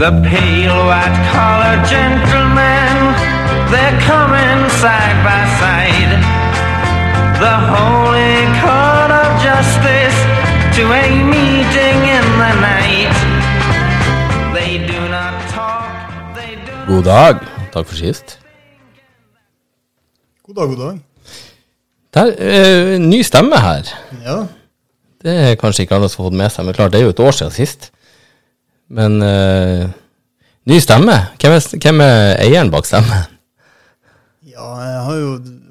The pale white collar gentlemen, they're coming side by side. The holy court of justice to a meeting in the night. They do not talk, they do God dag. Takk for sist. God dag, god dag. Der, øh, ny stemme her. Ja, Det er kanskje ikke alle som har fått med seg, men klart det er jo et år siden sist. Men uh, ny stemme. Hvem er, hvem er eieren bak stemmen? ja jeg har jo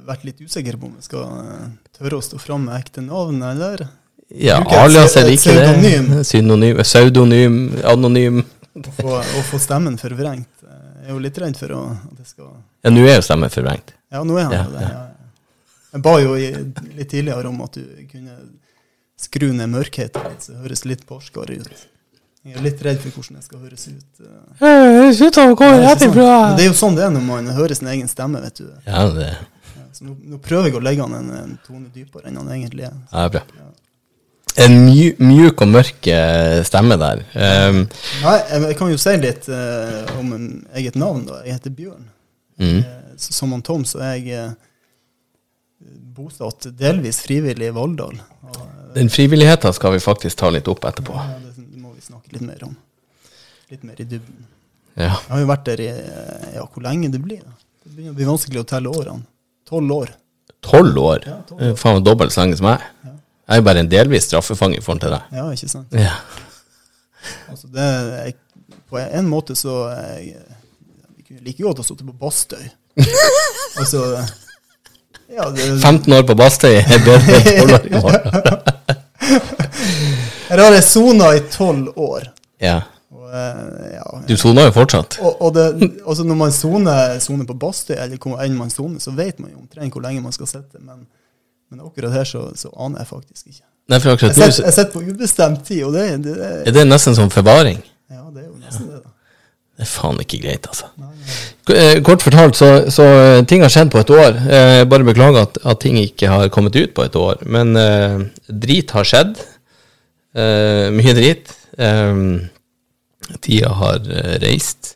vært litt usikker på om jeg skal eh, tørre å stå fram med ekte navn, eller Ja, alias er eller ikke det. pseudonym. Synonym. Pseudonym. Anonym. å få, å få stemmen forvrengt. Jeg er jo litt redd for å, at det skal Ja, nå er jo stemmen forvrengt. Ja, nå er han Ja, det. Ja. Jeg ba jo i, litt tidligere om at du kunne skru ned mørkheten litt, så det høres litt barskere ut. Jeg er litt redd for hvordan jeg skal høres ut. eh. Men det er jo sånn det er når man hører sin egen stemme, vet du. Ja, det Så nå, nå prøver jeg å legge han en, en tone dypere enn han egentlig er. ja, bra. En mju, mjuk og mørk eh, stemme der. Um, Nei, jeg, jeg kan jo si litt uh, om en eget navn, da. Jeg heter Bjørn. mm. Eh, som han Tom så er jeg bosatt delvis frivillig i Valldal. Den frivilligheten skal vi faktisk ta litt opp etterpå. ja, det snakke litt mer om. Litt mer i dybden. Ja. Jeg har jo vært der i eh, ja, hvor lenge det blir. da. Det begynner å bli vanskelig å telle årene. Tolv år. Tolv år? Ja, tolv Eh, Faen dobbelt så lenge som meg. Jeg er jo bare en delvis straffefange i forhold til deg. Ja, ikke sant? Ja. Altså det, jeg, på en måte så jeg, jeg kunne like godt ha sittet på Bastøy. altså ja, det, 15 år på Bastøy er bedre enn 12 år i morgen. Her har jeg sona i tolv år. Ja. Og, eh, ja, Du soner jo fortsatt. og, og det, når man soner soner på Bastøy, eller hvor enn man soner, så vet man jo omtrent hvor lenge man skal sitte. Men, men akkurat her så, så aner jeg faktisk ikke. Nei, for akkurat jeg sitter på ubestemt tid, og det, det, det er det nesten som forvaring. Ja, det er jo nesten det, da. Det er faen ikke greit, altså. Nei, nei. Kort fortalt, så, så eh, ting har skjedd på et år. Jeg bare beklager at, at ting ikke har kommet ut på et år. Men eh, drit har skjedd. Eh, mye drit. Um, tida har eh, reist.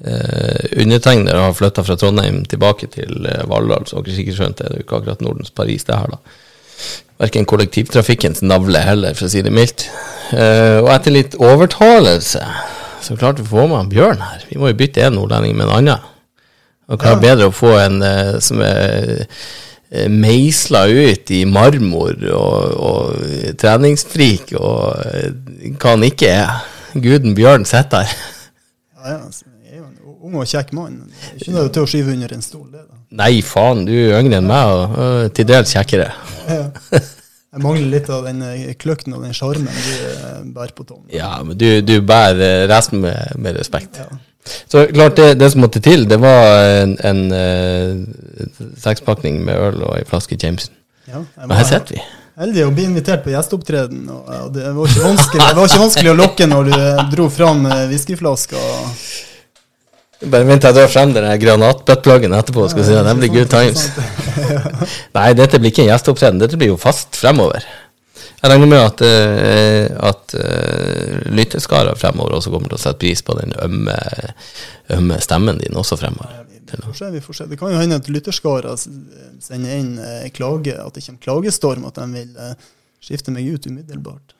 Uh, Undertegnede har flytta fra Trondheim tilbake til uh, Valldal, så dere sikkert skjønt det. Er jo ikke akkurat Nordens Paris, det her, da. Verken kollektivtrafikkens navle heller, for å si det mildt. Uh, og etter litt overtalelse så klarte vi å få med Bjørn her. Vi må jo bytte en nordlending med en annen. Og hva er bedre å få en uh, som er uh, meisla ut i marmor og, og treningsfrik, og eh, hva han ikke er. Guden Bjørn sitter her. Ja, ja, altså, jeg er jo en ung og kjekk mann. Ikke noe til å skyve under en stol, det. da. Nei, faen, du er yngre enn meg, og til dels kjekkere. Jeg mangler litt av den eh, kløkten og den sjarmen du eh, bærer på Tom. Ja, men du, du bærer eh, resten med, med respekt. Ja. Så klart, det, det som måtte til, det var en, en uh, sekspakning med øl og ei flaske Jameson. Ja, Og Men her sitter vi. heldig å bli invitert på gjesteopptreden. Og, ja, det, var ikke vanskelig, det var ikke vanskelig å lokke når du eh, dro fram eh, whiskyflaska. Bare vent til jeg drar frem den granatbøttplaggen etterpå, skal vi si. Det blir good times. Nei, dette blir ikke en gjesteopptreden, dette blir jo fast fremover. Jeg regner med at, uh, at uh, lytterskarer fremover også kommer til å sette pris på den ømme, ømme stemmen din også fremover. Vi får se, vi får se. Det kan jo hende at lytterskarer sender inn en klage, at det kommer klagestorm, at de vil eh, skifte meg ut umiddelbart.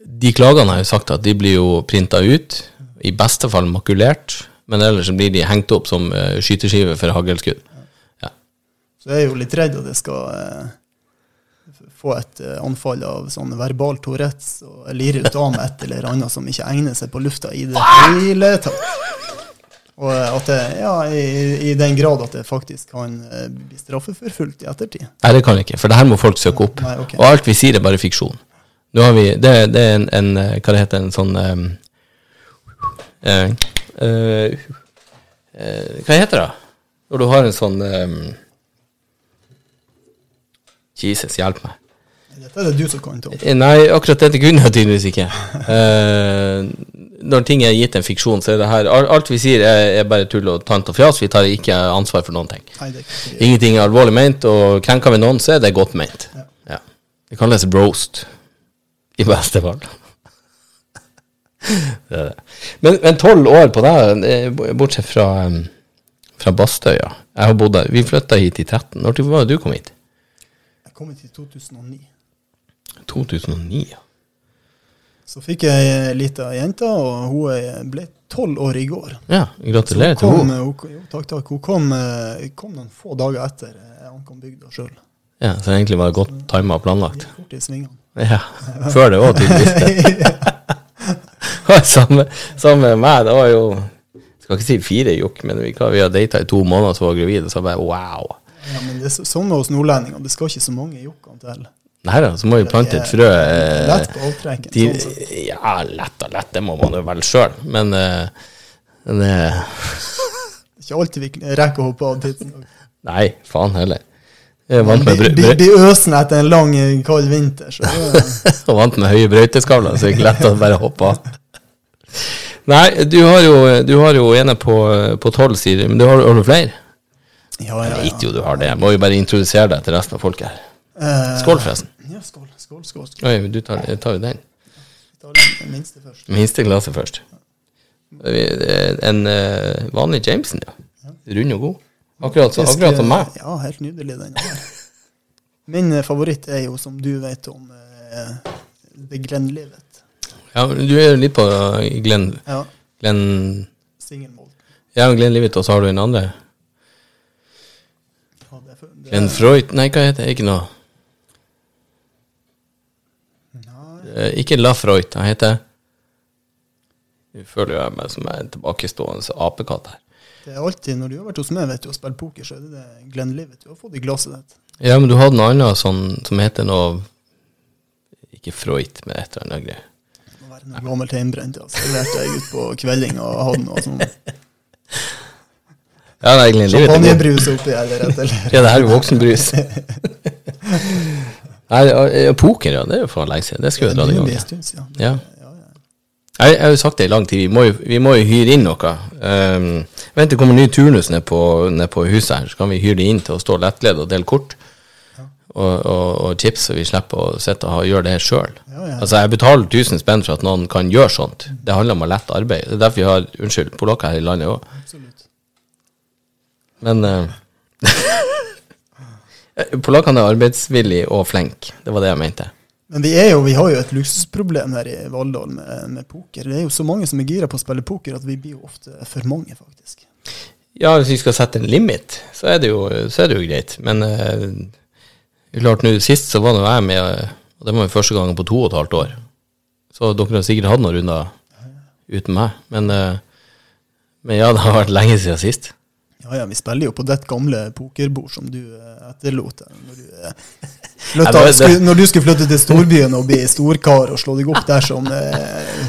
De klagene har jo sagt at de blir jo printa ut, i beste fall makulert, men ellers blir de hengt opp som skyteskive for haglskudd. Ja. Så jeg er jo litt redd at jeg skal eh, få et eh, anfall av sånn verbal Tourettes og lire ut av meg et eller annet som ikke egner seg på lufta i det hele tatt. Og eh, at det, ja, i, i den grad at det faktisk kan eh, bli straffeforfulgt i ettertid. Nei, det kan det ikke, for det her må folk søke opp. Nei, okay. Og alt vi sier, er bare fiksjon. Nå har vi, det, det er en, en Hva det heter en sånn um, uh, uh, uh, Hva heter det? Når du har en sånn um, Jesus, hjelp meg. Dette er det du som kan, Tom. Eh, Nei, akkurat dette kunne jeg tydeligvis ikke. Uh, når ting er gitt en fiksjon, så er det her Alt vi sier, er, er bare tull og tant og fjas. Vi tar ikke ansvar for noen ting. Nei, det Ingenting er alvorlig ment, og krenker vi noen, så er det godt ment. Ja. Det kalles roast, i beste fall. Men tolv år på deg, bortsett fra, fra Bastøya. Jeg har bodd der. Vi flytta hit i 13. Når var det du kom hit? Jeg kom hit i 2009. 2009, ja. Så fikk jeg ei lita jente, og hun ble tolv år i går. Ja, gratulerer til henne. jo, takk, takk. Hun kom, eh, kom noen få dager etter jeg ankom bygda sjøl. Ja, så egentlig var det godt tima og planlagt. Fort i svingene. Ja, Før det òg, tydeligvis. samme, samme med meg. Det var jo Skal ikke si fire jokk, men vi, vi har data i to måneder, så var jeg gravid, og så bare wow. Ja, men det er sånn med oss nordlendinger. Det skal ikke så mange jokkene til. Nei da, så må vi plante et frø. eh, Lett de, sånn ja, lett og lett, det må man jo velge sjøl, men eh, eh, Det ikke alltid vi rekker å hoppe av tidsnok. Nei, faen heller. Jeg er vant med, blir etter en lang, eh, kald vinter, så er- vant med høye brøyteskavler, så det er ikke lett å bare hoppe av. Nei, du har jo, du har jo ene på, på 12, sier du, men du har, har du flere? Ja, ja, Jeg vet jo du har det. Jeg må jo bare introdusere deg til resten av folket her. Eh, Skål, forresten. Ja, skål, skål, skål. skål. Oi, du tar, tar jo den. Vi tar den minste først. Minste glasset først. En eh, vanlig Jameson, ja. Rund og god. Akkurat, så, akkurat som meg. Ja, helt nydelig den. Min eh, favoritt er jo, som du vet om, eh, The Glenlivet. Ja, du er jo litt på eh, Glenn, Ja, Glenn singelmål. Ja, Glenn Livet, og så har du en andre. Ja, det er Glenn Freud Nei, hva heter det? Ikke noe Nei, Eh, Ikke La han heter Nå føler jeg meg som en tilbakestående apekatt her. det er alltid, når du har vært hos meg vet du, og spilt poker, så er det det Glenlivet du har fått i glasset ditt. Ja, men du hadde noe annet sånn som heter noe Ikke Freud, men et eller annet greier. Det må være noe gammelt hjemmebrent. Ja. Serverte jeg ut på kvelding og hadde noe sånn Ja, det er egentlig Livet champagnebrus oppi her. et eller? Ja, det her er jo voksenbrus. Nei, poker, ja. Det er jo for lenge siden. Det skulle jeg Det dratt i gang. mye stund. Ja. Ja, ja. Jeg, jeg har jo sagt det i lang tid, vi må jo, vi må jo hyre inn noe. Um, vent, det kommer ny turnus ned på, ned på huset her, så kan vi hyre de inn til å stå lettledd og dele kort. Og, og, og chips, så vi slipper å sitte og gjøre det sjøl. Altså, jeg betaler 1000 spenn for at noen kan gjøre sånt. Det handler om å lette arbeid. Det er derfor vi har unnskyld, polakker her i landet òg. Men uh, Polakkene er arbeidsvillige og flinke. Det var det jeg mente. Men vi, jo, vi har jo et luksusproblem her i Valldal med, med poker. Det er jo så mange som er gira på å spille poker at vi blir jo ofte for mange, faktisk. Ja, hvis vi skal sette en limit, så er det jo, så er det jo greit. Men eh, klart nå sist så var nå jeg med, eh, og det var jo første gangen på to og et halvt år. Så dere har sikkert hatt noen runder uten meg. Men, eh, men ja, det har vært lenge siden sist. Ja, ja, vi spiller jo på ditt gamle pokerbord som du eh, etterlot deg når du, eh, flytta, det- det- skulle, når du skulle flytte til storbyen og bli storkar og slå deg opp der som eh,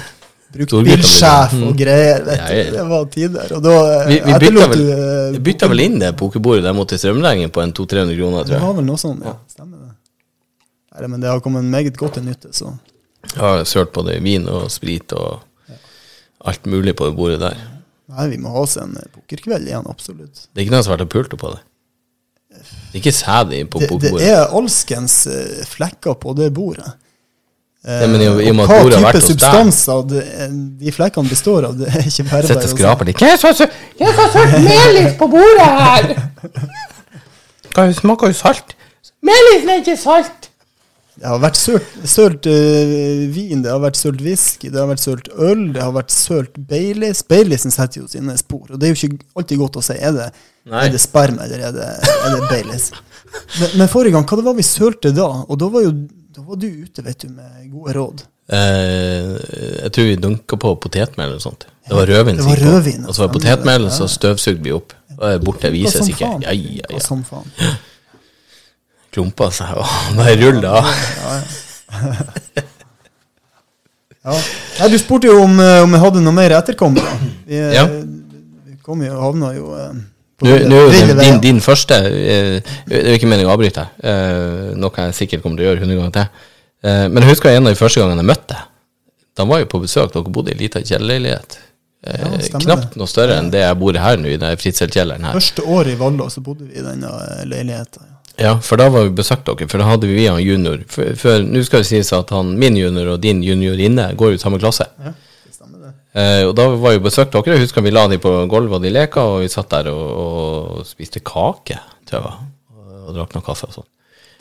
brukt bilsjef og greier. Vet Ja. Det var tider. Og da eh, Vi, vi bytta vel, du eh, vi bytta vel inn det pokerbordet der mot strømregningen på en 200-300 kroner, Det tror jeg. var vel noe sånn, ja. Stemmer det. Nei, men det har kommet meget godt til nytte, så Jeg har sølt både vin og sprit og alt mulig på det bordet der. Nei, vi må ha oss en eh, pokerkveld igjen, absolutt. Det er ikke noen som har vært og pult på det. Det er ikke sæd på Det, det er alskens eh, flekker på det bordet. Eh, Ja, men i i og og hva type substanser det, er- de flekkene består av, det er ikke bare Sitter og skraper litt. Det som har sølt melis på bordet her? Hva smaker jo salt? Melisen er ikke salt! Det har vært sølt, sølt uh, vin, det har vært sølt whisky, det har vært sølt øl, det har vært sølt Baileys. Baileysen setter jo sine spor, og det er jo ikke alltid godt å si. Er det, er det sperm, eller er det, er det Baileys? Men, men forrige gang, hva det var vi sølte da? Og da var jo da var du ute, vet du, med gode råd. Eh, jeg tror vi dunka på potetmel eller noe sånt. Det var rødvin. det var rødvin, Og så var det potetmel, og så støvsugde vi opp. Borte vises ikke. Ja, ja, ja. Klumpa seg og bare rulla. Ja, Ja. Nei, du spurte jo om, eh, om jeg hadde noe mer etterkommere. Vi, eh, Ja. vi kom jo, havna jo eh, Nå nå din, din første Det er jo ikke meningen å avbryte, noe jeg sikkert kommer til å gjøre hundre ganger til. Men jeg husker en av de første gangene jeg møtte deg. Da var jo på besøk, dere bodde i ei lita kjellerleilighet. Ja, knapt noe større enn det jeg bor her nå, i den fritselkjelleren her. Første året i Vallå så bodde vi i denne leiligheta. Ja. Ja, for da var vi besøkt dere, for da hadde vi han junior. For, nå skal det sies at han, min junior og din juniorinne går jo i samme klasse. Ja, det stemmer Eh, og da var jo besøkt dere. Jeg husker vi la dem på gulvet og de leka, og vi satt der og, og spiste kake, tror jeg, var, og, og drakk noe kaffe og sånn.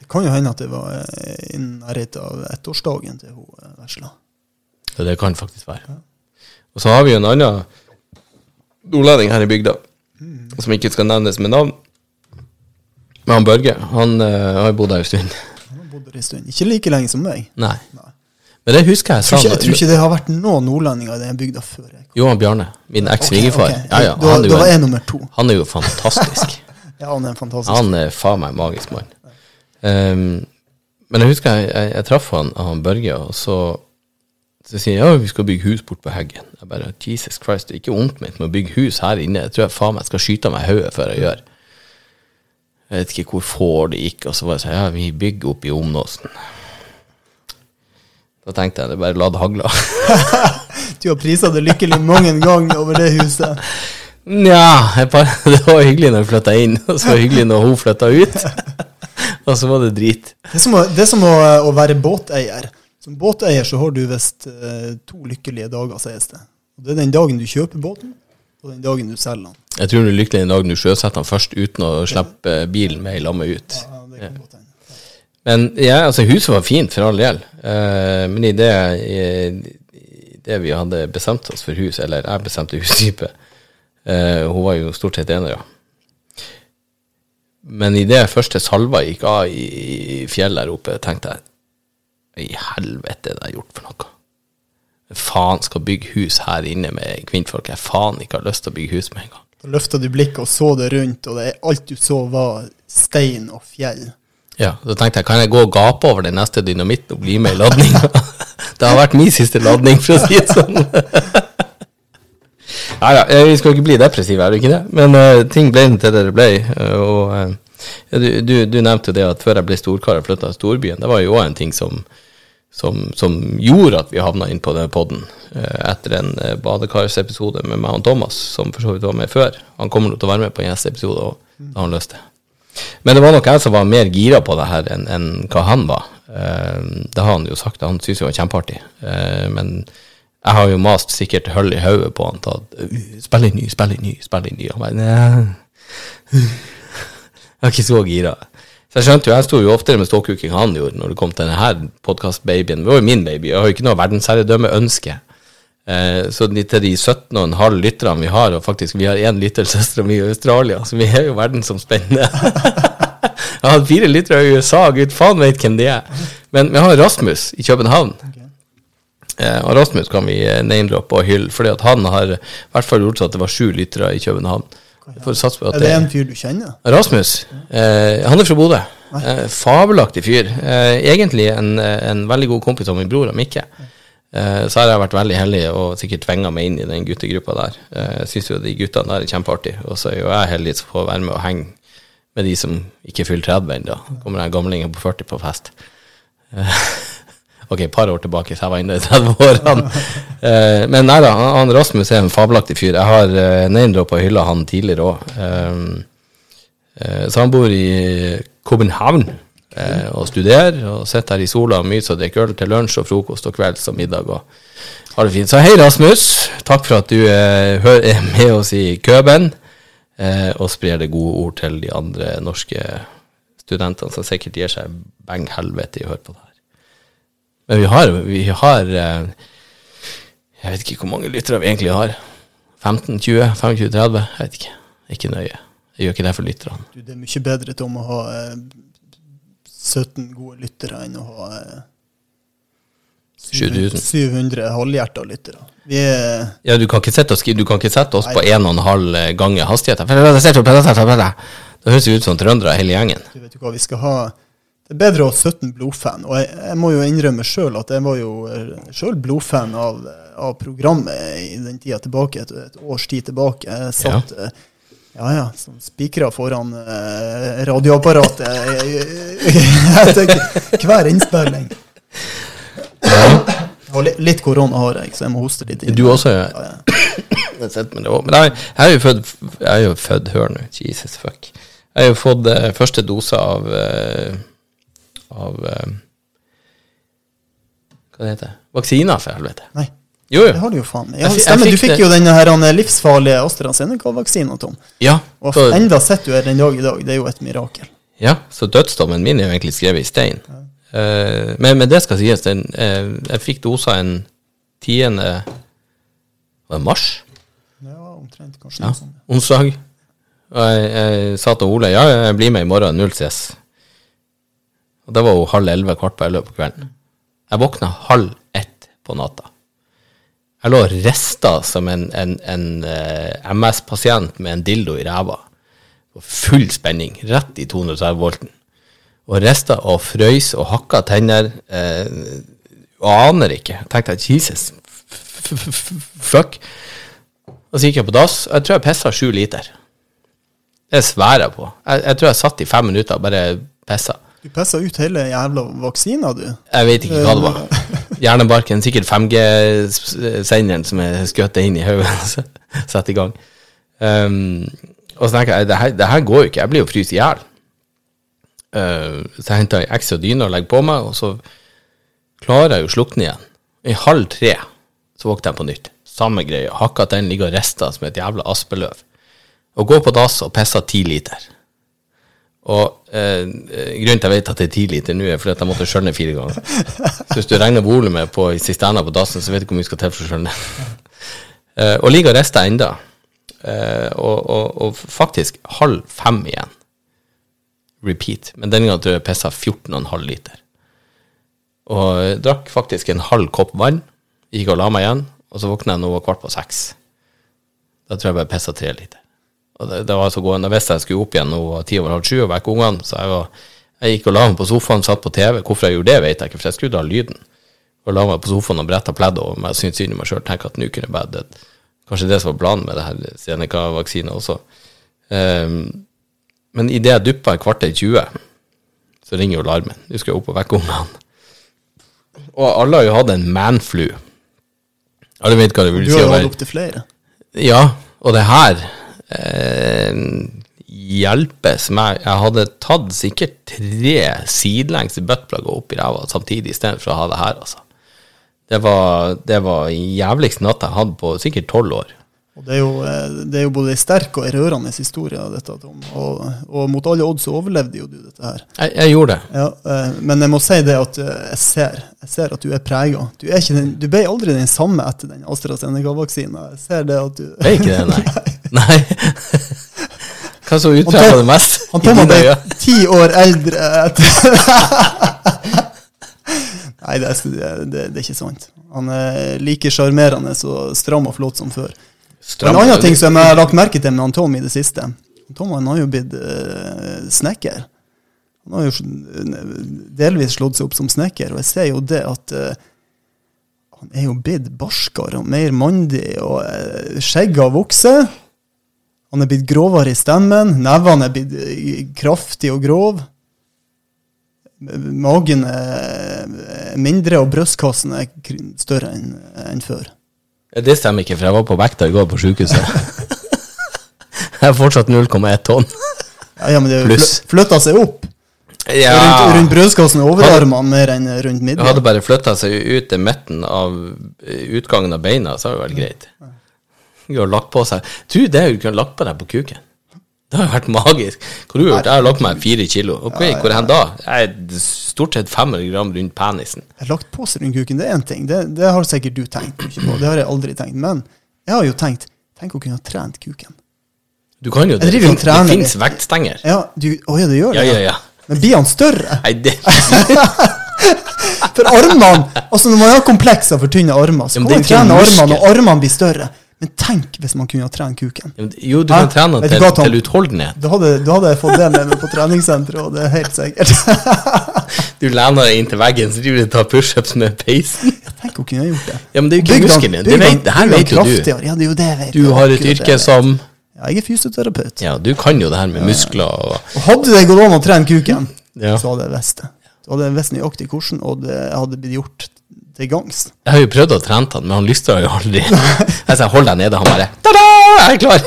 Det kan jo hende at det var eh, i nærheten av ettårsdagen til hun eh, vesla. Så det kan faktisk være. Og så har vi jo en annen nordlending her i bygda, som ikke skal nevnes med navn. Men han Børge, han uh, har jo bodd her en stund. Han har bodd der en stund. Ikke like lenge som meg. Nei. Men det husker jeg Jeg tror, sa ikke, jeg tror ikke det har vært noen nordlendinger i den bygda før. jeg kom. Johan Bjarne, min eks-svigerfar. Okay, okay. Ja, ja, Da, da var jeg nummer to. han er jo fantastisk. Ja, han er en fantastisk. Han er faen meg en magisk mann. Um, men jeg husker jeg, jeg, jeg traff han, han Børge, og så, så sier jeg ja, vi skal bygge hus bort på Heggen. Jeg bare, Jesus Christ, det er ikke ondt mitt med å bygge hus her inne. Jeg tror jeg faen meg skal skyte meg hodet før jeg gjør. Jeg vet ikke hvor får det gikk, og så var jeg sånn, ja, vi bygger opp i Omnåsen. Da tenkte jeg, det bare la det hagle. Du har prisa det lykkelig mange ganger over det huset. Nja, det var hyggelig når jeg flytta inn, og så var det hyggelig når hun flytta ut. og så var det drit. Det er som å, det er som å, å være båteier. Som båteier så har du visst eh, to lykkelige dager, sies det. Og Det er den dagen du kjøper båten, og den dagen du selger den. Jeg tror du er lykkelig den dagen du sjøsetter den først uten å slippe bilen med i lamme ut. Ja, det kan godt hende. Men ja, altså huset var fint for all del. Eh, men i det, i, det vi hadde bestemt oss for hus, eller jeg bestemte hustype eh, Hun var jo stort sett ener, ja. Men i det første salva gikk av i, fjellet der oppe, tenkte jeg i helvete det jeg har gjort for noe? Faen skal bygge hus her inne med kvinnfolk jeg faen ikke har lyst til å bygge hus med en Da løfta du blikket og så det rundt, og det, alt du så var stein og fjell. Ja, så tenkte jeg, kan jeg gå og gape over den neste dynamitten og bli med i ladninga? det har vært min siste ladning, for å si det sånn. Nei da, eh, vi skal ikke bli depressive, er det ikke det? Men uh, ting ble til det det ble. Uh, og uh, du, du, du nevnte det at før jeg ble storkar og flytta til storbyen, det var jo òg en ting som, som, som gjorde at vi havna inn på den podden eh, etter en eh, badekarsepisode med meg og Thomas, som for så vidt var med før. Han kommer nok til å være med på en gjesteepisode òg, har han lyst til. Men det var nok jeg som var mer gira på det her enn enn hva han var. Eh, det har han jo sagt, han syntes jo det var kjempeartig. Eh, men jeg har jo mast sikkert hull i hodet på han til at «Uh, spill inn ny, spill inn ny, spill inn ny. Han «Nei». Jeg er ikke så gira. Så jeg skjønte jo, jeg sto jo oftere med ståkuking han gjorde når det kom til denne podkast-babyen. Det var jo min baby, jeg har jo ikke noe verdensherredømme-ønske. Eh, så til de 17,5 lytterne vi har, og faktisk vi har én lyttersøster mi i Australia, så vi er jo verdensomspennende. jeg har fire lyttere i USA, gud faen vet hvem de er. Men vi har Rasmus i København. Eh, og Rasmus kan vi eh, name-droppe og hylle, fordi at han har i hvert fall gjort så at det var sju lyttere i København. Jeg å satse på at Er det en fyr du kjenner? Rasmus, eh, han er fra Bodø. Eh, fabelaktig fyr. Eh, egentlig en, eh, en veldig god kompis av min bror om Mikke. Eh, så har jeg vært veldig heldig og sikkert tvinga meg inn i den guttegruppa der. Eh, jeg syns jo de guttene der er kjempeartige. Og så er jo jeg heldig som får være med og henge med de som ikke fyller 30 ennå. Kommer jeg gamlingen på 40 på fest. Eh, Ok, et par år tilbake, så jeg var inne i 30-årene. uh, men nei da, han, Rasmus er en fabelaktig fyr. Jeg har uh, name-droppa hylla han tidligere òg. så han bor i København uh, og studerer, og sitter her i sola og myser og drikker øl til lunsj og frokost og kvelds og middag. og har det fint. Så hei, Rasmus. Takk for at du eh, er med oss i Køben, eh, og sprer det gode ord til de andre norske studentene som sikkert gir seg beng helvete i å høre på det. Men vi har, vi har eh, Jeg vet ikke hvor mange lyttere vi egentlig har. 15, 20, 25, 30? Jeg vet ikke. Ikke nøye. Jeg gjør ikke det for lytterne. Du, det er mye bedre til om å ha eh, 17 gode lyttere enn å ha eh, 7000. 700 halvhjerta lyttere. Vi er Ja, du kan ikke sette, oss, du kan ikke sette oss på en og en halv ganger hastigheten. Det høres vi ut som trøndere hele gjengen. du vet jo hva vi skal ha Det er bedre å ha 17 blodfan. Og jeg, jeg må jo innrømme sjøl at jeg var jo sjøl blodfan av, av programmet i den tida tilbake, et, et års tid tilbake. Jeg satt ja. ja ja, som spikra foran eh, radioapparatet etter hver innspilling. Og litt, litt korona har jeg, så jeg må hoste litt. inn. Du også, ja. Ja, ja. Sett også. Men jeg, jeg er jo født Jeg er jo født Hør nå, Jesus fuck. Jeg har jo fått eh, første dose av eh, Av eh, Hva det heter Vaksiner, for helvete. Nei. Jo, Det har du jo faen. Jeg Ja, jeg stemmer, du fikk det- jo den her livsfarlige AstraZeneca-vaksinen, Tom. Ja, Og så, enda sitter du her den dag i dag. Det er jo et mirakel. ja, så dødsdommen min er jo egentlig skrevet i stein. Eh, men, men det skal sies, den, eh, jeg fikk dosa en 10. Var det mars? Ja, omtrent kanskje Ja, onsdag. Og jeg, jeg sa til Ole ja, jeg blir med i morgen, null stress. Og det var jo halv elleve, kvart på elleve på kvelden. Jeg våkna halv ett på natta. Jeg lå rista som en, en, en uh, MS-pasient med en dildo i ræva. Full spenning, rett i 230 volten. Og rista og frøys og hakka tenner. Og aner ikke. Jeg tenkte Jesus, f- f- fuck. Og så gikk jeg på dass. og Jeg tror jeg pissa sju liter. Det sværer jeg på. Jeg, jeg tror jeg satt i fem minutter og bare pissa. Du pissa ut hele jævla vaksina, du. Jeg vet ikke hva det var. Hjernebarken, sikkert 5G-senderen som er skutt inn i hodet. og Sett i gang. Um, og så tenker jeg det her, det her går jo ikke, jeg blir jo fryst i hjel. Uh, så jeg henter ekstra dyne og legger på meg, og så klarer jeg jo å slukne igjen. I halv tre så våkner jeg på nytt. Samme greie. Hakka den ligger og rister som et jævla aspeløv. Og går på dass og pisser ti liter. Og eh, grunnen til at jeg vet at det er ti liter nå, er fordi at jeg måtte skjønne fire ganger. Så hvis du regner volumet på sisterna på dassen, så vet du hvor mye skal til for å skjønne. Eh, og ligger og rister enda. Eh, og, og, og faktisk halv fem igjen. Repeat. Men denne gangen tror jeg jeg pissa 14,5 liter. Og jeg drakk faktisk en halv kopp vann. Gikk og la meg igjen. Og så våkna jeg nå kvart på seks. Da tror jeg bare pissa tre liter. Det, det var så gående. Jeg visste jeg skulle opp igjen nå ti over halv sju og vekke ungene. Så jeg, var, jeg gikk og la meg på sofaen, satt på TV. Hvorfor jeg gjorde det, vet jeg ikke, for jeg skrudde av lyden. Og la meg på sofaen og bretta pleddet over meg syntes synd i meg sjøl. Tenkte at nå kunne jeg bare. Kanskje det som var planen med det her Seneca-vaksina også. Um, men idet jeg duppa et kvarter i 20, så ringer jo alarmen. Nå skal jeg opp og vekke ungene. Og alle har jo hatt en manflu. Alle vet hva det vil Du si har å jo hatt opptil flere. ja, og det her hjelpes meg. Jeg hadde tatt sikkert tre sidelengs buttplugger opp i ræva samtidig istedenfor å ha det her, altså. Det var, det var jævligste natt jeg hadde på sikkert tolv år. Og det er jo, eh, det er jo både en sterk og en rørende historie dette, Tom. Og, og mot alle odds så overlevde jo du dette her. Jeg, jeg gjorde det. Ja, eh, men jeg må si det at eh, jeg ser, jeg ser at du er prega. Du, er den- du ble aldri den samme etter den AstraZeneca-vaksina. Jeg ser det at du Ble ikke det, nei. nei. Hva som uttreffer det mest? Han Tom ble ti år eldre etter Nei, det er, det, det, er ikke sant. Han er like sjarmerende og stram og flott som før. Stram- en annen ting som jeg har lagt merke til med han Tom i det siste Tom han har jo blitt uh, snekker. Han har jo delvis slått seg opp som snekker, og jeg ser jo det at uh, han er jo blitt barskere og mer mandig, og uh, skjegget har vokst. Han er blitt grovere i stemmen, nevene er blitt kraftige kraftig og grov. Magen er mindre, og brystkassen er større enn en før. Det stemmer ikke, for jeg var på vekta i går på sjukehuset. jeg er fortsatt 0,1 tonn. Ja, ja men det Pluss. flytta seg opp. Ja. Rundt, rundt brystkassen og overarmene mer enn rundt Jeg hadde bare flytta seg ut til midten av eh, utgangen av beina, så hadde det vært greit. Du har lagt på seg du det du kunne lagt på deg på kuken? Det har jo vært magisk. Hva har du gjort? Jeg har lagt meg fire kilo. Ok, Hvor hen da? Jeg er stort sett 500 gram rundt penisen. Jeg har lagt på seg rundt kuken, det er én ting. Det, det har sikkert du tenkt mye på. Det har jeg aldri tenkt. Men jeg har jo tenkt Tenk å kunne ha trent kuken. Du kan jo det. Det det fins vektstenger. Ja, du, å ja, det gjør det? ja, ja. Men blir han større? Nei, det For armene Altså Når man har komplekser for tynne armer, så kan man trene armene, og armene blir større. Men tenk hvis man kunne ha trent kuken. Jo, du Hæ? kan trene den til, til utholdenhet. Da hadde, da hadde jeg fått det med meg på treningssenteret, og det er helt sikkert. Du lener deg inntil veggen, så driver du og tar pushups med peisen. Tenk å kunne ha gjort det. Ja, men det er jo ikke muskelen din. Det, det her vet jo du. Ja, det er jo det jeg vet. Du har et yrke som Ja, jeg er fysioterapeut. Ja, du kan jo det her med muskler og Og hadde det gått an å trene kuken, Ja. så hadde jeg visst det. Så hadde jeg visst nøyaktig hvordan, og det hadde blitt gjort til gangs. Jeg har jo prøvd å trene han, men han lyster jo aldri. Jeg sa 'hold deg nede', han bare 'ta-da, jeg er klar'.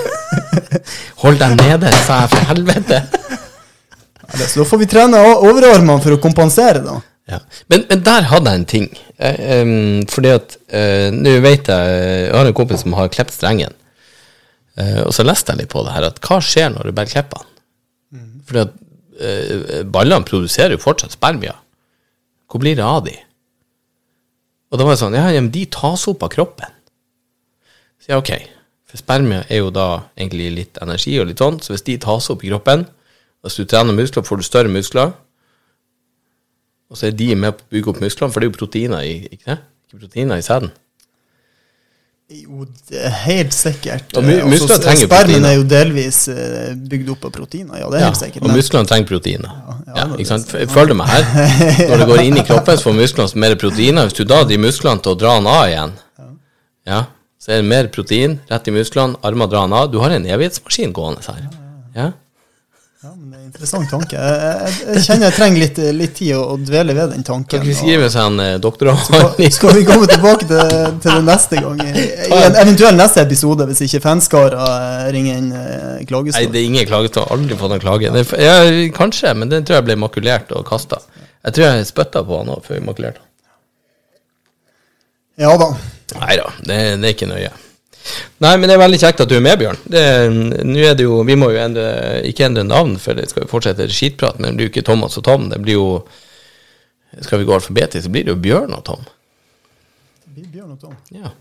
Hold deg nede, sa jeg, for helvete. Ja, Så da får vi trene overarmene for å kompensere, da. Ja. Men, men der hadde jeg en ting. Eh, em, fordi at eh, Nå vet jeg Jeg har en kompis som har klippet strengen. Eh, og så leste jeg litt på det her, at hva skjer når du bare klipper den? Fordi at eh, ballene produserer jo fortsatt spermia. Hvor blir det av de? Og da var det sånn Ja, men de tas opp av kroppen. Så ja, ok. For spermia er jo da egentlig litt energi og litt sånn, så hvis de tas opp i kroppen, hvis du trener muskler, får du større muskler, og så er de med på å bygge opp musklene, for det er jo proteiner i, ikke det? Ikke proteiner i sæden. Jo, helt sikkert. Og Eh, muskler altså, trenger Spermen proteiner. er jo delvis eh, bygd opp av proteiner, ja, det er Ja, helt sikkert. og musklene trenger proteiner. ja, Ja, Følg meg her. Når det går inn i kroppen, så får musklene mer proteiner. Hvis du da driver musklene til å dra den av igjen, ja, så er det mer protein rett i musklene, armer drar den av. Du har en evighetsmaskin gående her. Ja. Ja, men det er en interessant tanke. Jeg, jeg, jeg kjenner jeg trenger litt, litt tid å, å dvele ved den tanken. Kan vi skrive seg en eh, doktoravhandling? Skal vi komme tilbake til, til det neste gang? I, i en eventuell neste episode, hvis ikke fanskara eh, ringer inn eh, Nei, det er ingen klagestå. Aldri fått en klage. Det, ja, kanskje, men den tror jeg ble makulert og kasta. Jeg tror jeg spytta på han òg før vi makulerte han. Ja da. Nei da, det, det er ikke nøye. Nei, men det er veldig kjekt at du er med, Bjørn. Det- Nå er det jo, Vi må jo endre, ikke endre navn, for det skal jo fortsette skitprat, men det blir jo ikke Thomas og Tom. Det blir jo Skal vi gå alfabetisk, så blir det jo Bjørn og Tom. Det blir Bjørn og Tom. Ja.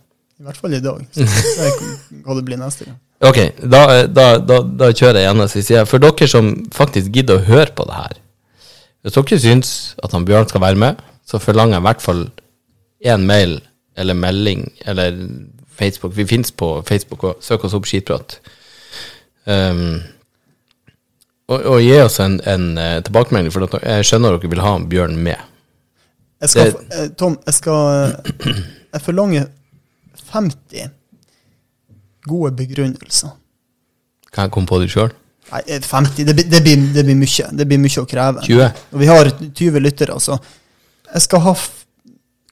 I hvert fall i dag. Så jeg hva det blir neste gang. Ok, da, da, da, da kjører jeg gjennom siste side. For dere som faktisk gidder å høre på det her Hvis dere syns at han Bjørn skal være med, så forlanger jeg i hvert fall én mail eller melding eller Facebook. Vi fins på Facebook, og søk oss opp Skitprat. Um, og, og gi oss en, en uh, tilbakemelding, for at jeg skjønner dere vil ha Bjørn med. Jeg skal, Det- eh, Tom, jeg skal eh, Jeg forlanger 50 gode begrunnelser. Kan jeg komme på det sjøl? Nei, eh, 50, det, blir- det, blir, det blir mye. Det blir mye å kreve. 20? Og vi har 20 lyttere, så jeg skal ha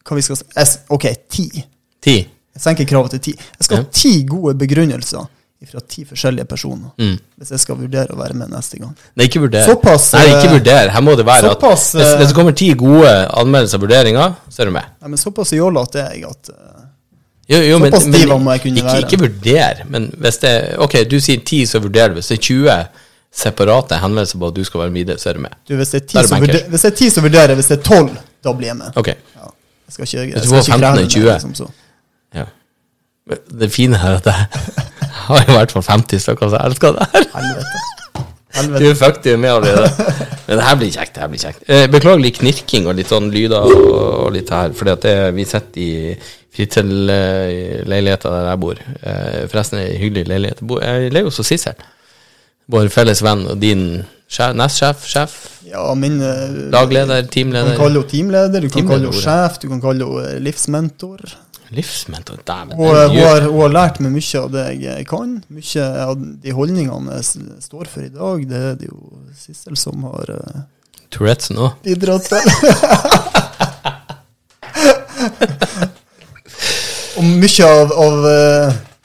Hva vi skal si Ok, 10. 10? Jeg senker kravet til ti. Jeg skal ha ti gode begrunnelser fra ti forskjellige personer. Mm. Hvis jeg skal vurdere å være med neste gang. Nei, ikke vurder. Såpass, Nei, ikke vurdere. vurder. Her må det være såpass, at hvis, eh, hvis det kommer ti gode anmeldelser og vurderinger, så er du med. Nei, men såpass jålete er jeg at eh, Jo, jo, men, men jeg kunne ikke, ikke vurder, men hvis det Ok, du sier ti, så vurderer du. Hvis det er 20 separate henvendelser på at du skal være med, så er du med. du, hvis, det er ti, er 10 det som vurderer, hvis det er 10 som vurderer, hvis det er 12, da blir jeg med. Ok. Ja. Jeg skal ikke, jeg Hvis du skal får ikke 15 kreve 20. mer, liksom, så. Ja. Men Det fine her er at jeg har i hvert fall 50 stykker som elsker det her. Helvete. Du Helvete. er fucked jo med allerede. Men det her blir kjekt. det her blir kjekt. Eh, Beklager litt knirking og litt sånn lyder og, litt her, fordi vi sitter i fritidsleiligheta der jeg bor. Eh, Forresten en hyggelig leilighet. Jeg lever hos Sissel. Vår felles venn og din sjef, nestsjef, sjef, Ja, min eh, teamleder? Du kan kalle henne teamleder, du kan Teamleder, kalle henne sjef, du kan kalle henne livsmentor. Livsmentor. Dæven. Hun, hun, har, hun har lært meg mye av det jeg kan. Mye av de holdningene jeg står for i dag, det er det jo Sissel som har uh, Tourettes nå. bidratt til. Og mye av, av, uh, av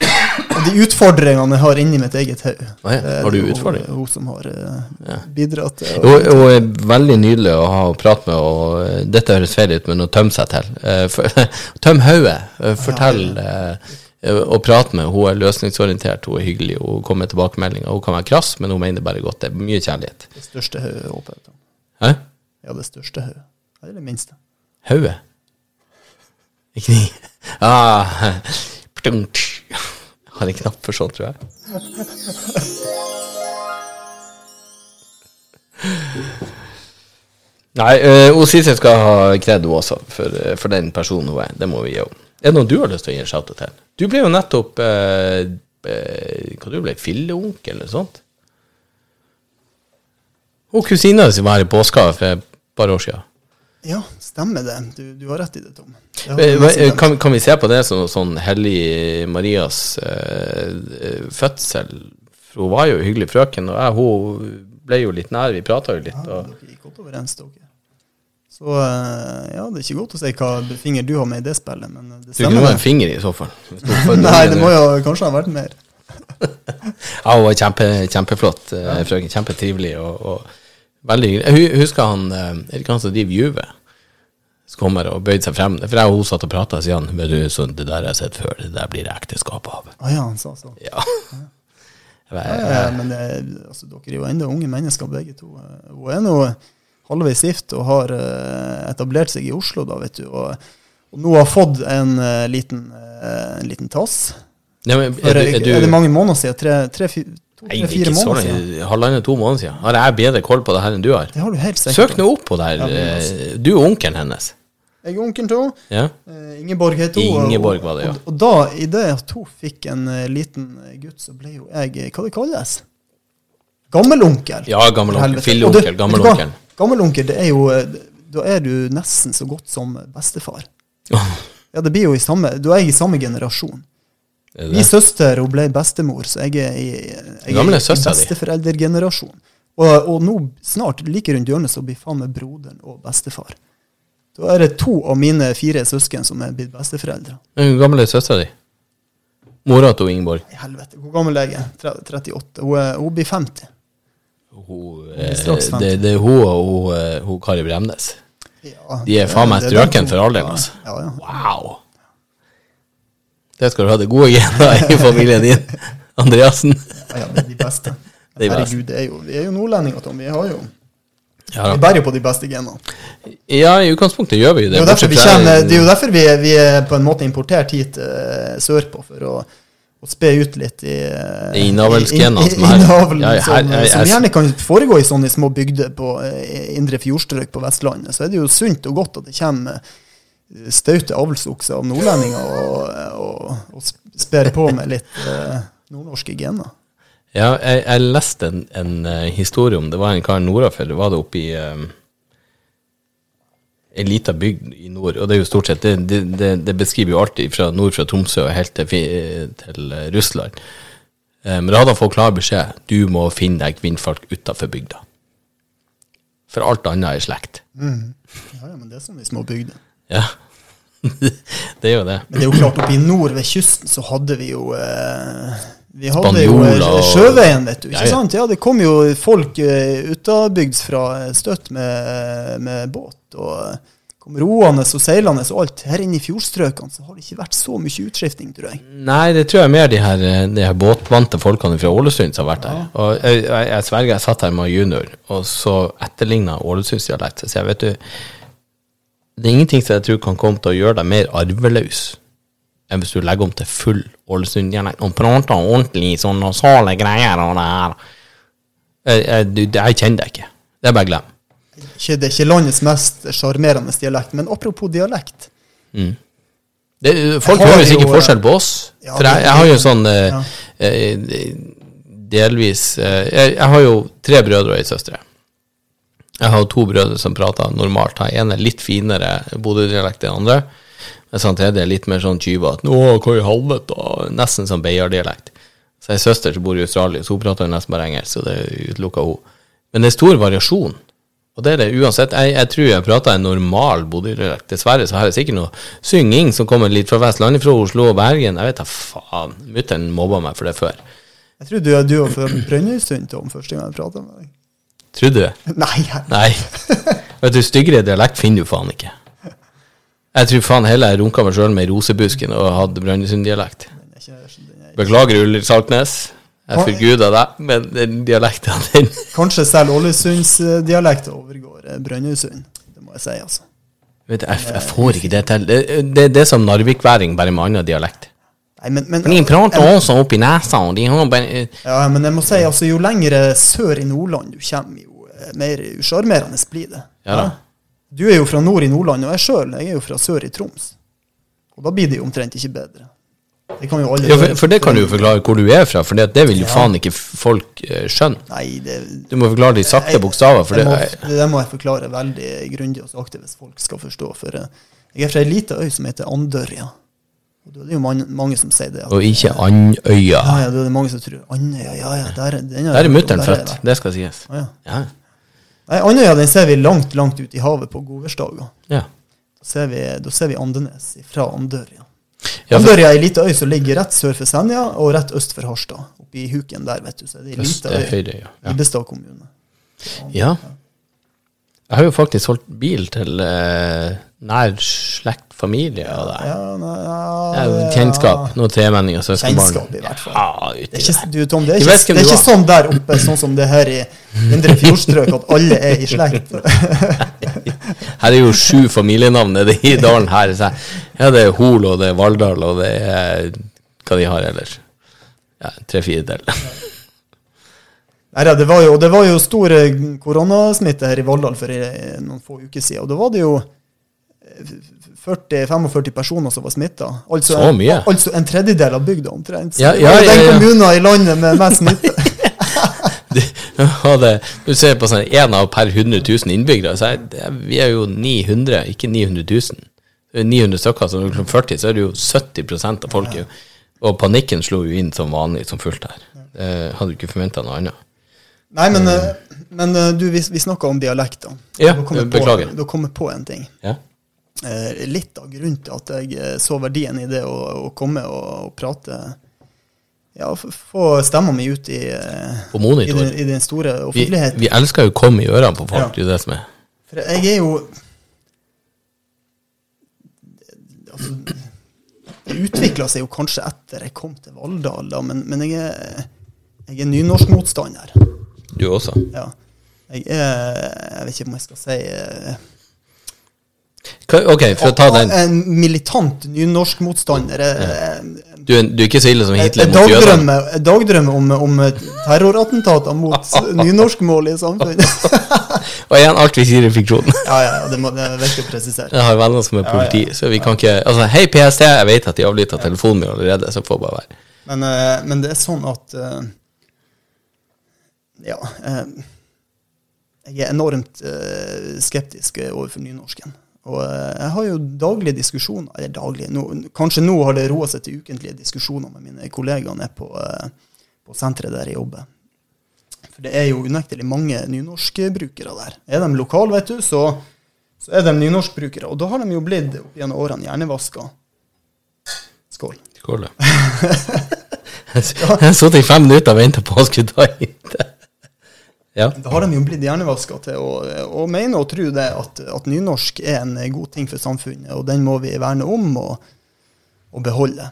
de utfordringene jeg har inni mitt eget hode. Ja, er har du utfordringer? Hun som har eh, Ja. bidratt. Hun, hun er veldig nydelig å ha å prate med, og eh, dette høres feil ut, men å tømme seg til. Eh, Tøm hodet. Eh, Fortell eh, eh, og prate med. Hun er løsningsorientert, hun er hyggelig, hun kommer med tilbakemeldinger. Hun kan være krass, men hun mener bare godt. Det er mye kjærlighet. Det største hodet, håper jeg. Hæ? Ja, det største hodet. Eller det minste. Hodet? Ikke ni? Ah, har en knapp for sånn, tror jeg. Nei, uh, Sissel skal ha kred også, for, eh, for den personen hun er. Det må vi gi henne. Er det noen du har lyst til å gi en shout til? Du ble jo nettopp eh, eh, Hva du ble filleonkel eller sånt? Og kusina si var her i påska for et par år siden. Ja, stemmer det. Du, du har rett i det, Tom. Det Eh. Kan, kan vi se på det som sånn hellig Marias eh, eh, fødsel? For hun var jo hyggelig frøken, og jeg, hun ble jo litt nær. Vi prata jo litt. Ja, Og, dere gikk godt overens, dere. Så eh, ja, det er ikke godt å si hva finger du har med i det spillet, men det stemmer. du kunne ha en finger i så fall. Nei, det må jo kanskje ha vært mer. Ja, hun var kjempe, kjempeflott eh, frøken. Kjempetrivelig og, og veldig hyggelig. Jeg husker han eh, Er det ikke han som driver Juve? som kommer og bøyde seg frem. For jeg og hun satt og prata, og sier han vet du, sånn, det der jeg har sett før, det der blir det ekteskap av. Å ja, han sa så. Ja. Ja, ja, men det, altså, dere er jo enda unge mennesker, begge to. Eh, Hun er nå halvveis gift og har eh, etablert seg i Oslo, da, vet du. Og, og nå har fått en eh, liten, eh, en liten tass. Nei, men, er, er, er, du, er det mange måneder siden? Tre, tre, Nei, det er fire ikke så måneder siden? lenge. Halvannen, to måneder siden. Har jeg bedre koll på det her enn du har? Det har du helt sikkert. Søk nå opp på det her. Ja, men eh, altså- Du er onkelen hennes. Jeg er onkelen til. Ja? Eh, Ingeborg heter hun. Ingeborg var det, ja. Og, og da, i det at hun fikk en eh, liten gutt, så ble jo jeg Hva det kalles? Gammelonkel. Ja, gammelonkel. Filleonkel, du gammelonkel. Gammelonkel, det er jo Da er du nesten så godt som bestefar. Ja, det blir jo i samme Da er i samme generasjon. Min søster hun ble bestemor, så jeg er i, jeg er i besteforeldregenerasjon. Og, og nå snart, like rundt hjørnet, så blir faen meg broderen og bestefar. Da er det to av mine fire søsken som er blitt besteforeldre. Hvor gammel er søstera di? Mora til Ingeborg. I helvete, hvor gammel er jeg? 38. Hun, er, hun blir 50. Hun, hun blir straks det, det er hun og hun, eh, Kari Bremnes. Ja, De er faen meg strøken for alderen, altså. Ja, ja. Wow! Det skal du ha det gode gener i familien din, Andreassen. Ja, det er de beste. De. Herregud, det er jo, vi er jo nordlendinger, Tom. Vi, har jo, Ja, vi bærer jo på de beste genene. ja, i utgangspunktet gjør vi Det det. er jo derfor, vi, kjenner, det er, jo derfor vi, er, vi er på en måte importert hit uh, sørpå, for å, å spe ut litt i uh, I innavlsgenene som her- innavlen Ja, her- som, som gjerne kan foregå i sånne små bygder på uh, indre fjordstrøk på Vestlandet. Så er det jo sunt og godt at det kommer eh, staute avlsokser av nordlendinger og, og, og sper på med litt eh, nordnorske gener. Ja, jeg, jeg leste en, en eh, historie om Det var en kar nordafor. Var det oppe i um, ei lita bygd i nord. Og det er jo stort sett Det, det, det, det beskriver jo alltid fra nord fra Tromsø og helt til, til eh, Russland. Eh, Men da hadde han fått klar beskjed du må finne deg kvinnfolk utafor bygda. For alt annet er slekt. Ja, ja, men det er sånn i små bygder. Ja. det er jo det. Men det er jo klart, oppe i nord ved kysten så hadde vi jo eh, Vi hadde jo Spanjoler eh, sjøveien, vet du. Ikke Ja, ja. sant? Ja, det kom jo folk uh, utabygds fra eh, støtt med, med båt. Og eh, kom roende og seilende og alt. Her inne i fjordstrøkene så har det ikke vært så mye utskifting, tror jeg. Nei, det tror jeg er mer de her, eh, de her båtvante folkene fra Ålesund som har vært der. Og jeg, jeg, jeg sverger, jeg satt her med junior, og så etterligna Ålesundsdialekt. Så jeg vet du, det er ingenting som jeg tror kan komme til å gjøre deg mer arveløs enn hvis du legger om til full Ålesund-dialekt og prater ordentlig sånn nasale greier og det her. Jeg, jeg, du- jeg kjenner deg ikke. Det er bare glem. Ikke, det er ikke landets mest sjarmerende dialekt, men apropos dialekt. Det, folk har hører sikkert forskjell på oss. ja, for jeg, jeg har jo sånn eh, Ja. eh, Delvis eh, jeg, jeg har jo tre brødre og ei søstre. Jeg har to brødre som prater normalt. Han ene er litt finere Bodø-dialekt enn andre. men samtidig er det litt mer sånn tyvete. 'Å, hva i helvete?' Nesten som Beyer-dialekt. Så ei søster som bor i Australia, så hun prater nesten bare engelsk, så det utelukka hun. Men det er stor variasjon. Og det er det uansett. Jeg, jeg tror jeg prater en normal Bodø-dialekt. Dessverre så har jeg sikkert noe synging som kommer litt fra Vestlandet, fra Oslo og Bergen. Jeg vet da faen. Mutter'n mobba meg for det før. Jeg tror du, du var fra Brønnøysund, Tom, første gang jeg prata med deg. Trodde du? Nei, Nei. Vet du, styggere dialekt finner du faen ikke. Jeg tror faen heller jeg runka meg sjøl med rosebusken og hadde Brønnøysund-dialekt. er er, Beklager, Ulrik Saltnes. Jeg forguder deg, men den dialekten, din kanskje selv Ålesundsdialekten overgår eh, Brønnøysund. Det må jeg si, altså. vet du, jeg, jeg får ikke det til. Det, det, det er som narvikværing, bare med annen dialekt. Men, men, For de prater også oppi nesa, og de har bare Ja, men jeg må si, altså, jo lengre sør i Nordland du kommer, jo eh, mer usjarmerende blir det. Ja Ja? Du er jo fra nord i Nordland, og jeg sjøl er jo fra sør i Troms. Og da blir det jo omtrent ikke bedre. Det kan jo alle Ja, for, for det kan du jo forklare hvor du er fra, for det, det vil jo faen ikke folk eh, skjønne. Nei, det, Du må forklare de sakte bokstaver, for det, må, det det må jeg forklare veldig grundig og sakte hvis folk skal forstå. For eh, jeg er fra ei lita øy som heter Andørja. Og det er jo mange, mange som sier det. At, Og ikke Andøya. ja, ja, det er mange som tror Andøya, ja, ja, der, er- Der er mutter'n født, det skal sies. Ja, ja. Ja. Nei, Andøya den ser vi langt, langt ut i havet på godværsdager. ja. Da ser vi, da ser vi Andenes fra Andørja. Ja, Andørja er ei lita øy som ligger rett sør for Senja og rett øst for Harstad. Oppi huken der, vet du. Så er det ei Øst lita er øy. høyre, ja. ja. Ibestad kommune. Ja. Jeg har jo faktisk solgt bil til eh, nær slekt, familie av deg? Ja, nei, Ja, ja, Kjennskap? Noen tremenninger, søskenbarn? Kjennskap, i hvert fall. Ja, Det er ikke, du, Tom, det er ikke, det er ikke sånn der oppe, sånn som det her i Indre Fjordstrøk, at alle er i slekt. Her er jo sju familienavn nede i dalen her. Så ja, det er Hol, og det er Valldal, og det er hva de har ellers. Ja, Tre-fire del. Nei, ja, det, var jo, det var jo stor eh, koronasmitte her i Valldal for eh, noen få uker siden. Og da var det jo 40-45 personer som var smitta. Altså, Så mye? En, altså en tredjedel av bygda omtrent. Ja, Ja, ja, den kommunen i landet med mest smitte. Du, du ser på sånn én av per 100 000 innbyggere, så er det, vi er jo 900, ikke 900 000. Er 900 stykker, så når det er 40, så er det jo 70% av folket. Og panikken slo jo inn som vanlig, som fullt her. Eh, hadde du ikke forventa noe annet. Nei, men, eh, men eh, du, vi, vi snakka om dialekter. Ja, Da kom beklager. På, da kom jeg på en ting. Ja. Eh, litt av grunnen til at jeg eh, så verdien i det å, å komme og, og prate Ja, få stemma mi ut i, På i, den, i den store offentligheten. vi elsker jo å komme i ørene på folk, Ja. det er det som er. For jeg er jo altså, Det utvikla seg jo kanskje etter jeg kom til Valldal, da, men, men jeg er, jeg er nynorskmotstander. Du også. Ja. Jeg er Jeg vet ikke om jeg skal si eh, Ok, for å ta den. En militant nynorskmotstander. Ja. Du, er- du er ikke så ille som Hitler jeg, mot jødene. jeg dagdrømmer om, om terrorattentater mot nynorskmål i samfunnet. Og igjen, alt vi sier er fiksjon. ja, ja, det, må, det er viktig å presisere. Jeg har venner som er politi, så vi kan ikke Altså, hei PST, jeg vet at de avlytta telefonen min allerede, så får bare være. Men, eh, men det er sånn at eh, Ja. eh, jeg er enormt eh, skeptisk overfor nynorsken. Og eh, jeg har jo daglige diskusjoner Eller daglige, nå, kanskje nå har det roa seg til ukentlige diskusjoner med mine kollegaer nede på, eh, på senteret der jeg jobber. For det er jo unektelig mange nynorskbrukere der. Er de lokale, vet du, så, så er de nynorskbrukere. Og da har de jo blitt opp gjennom årene hjernevaska. Skål. Skål, ja. Jeg har sittet i fem minutter og venta på å skulle ta hit. Ja. Da har de jo blitt hjernevaska til å, å mene og tro det at, at nynorsk er en god ting for samfunnet, og den må vi verne om og, og beholde.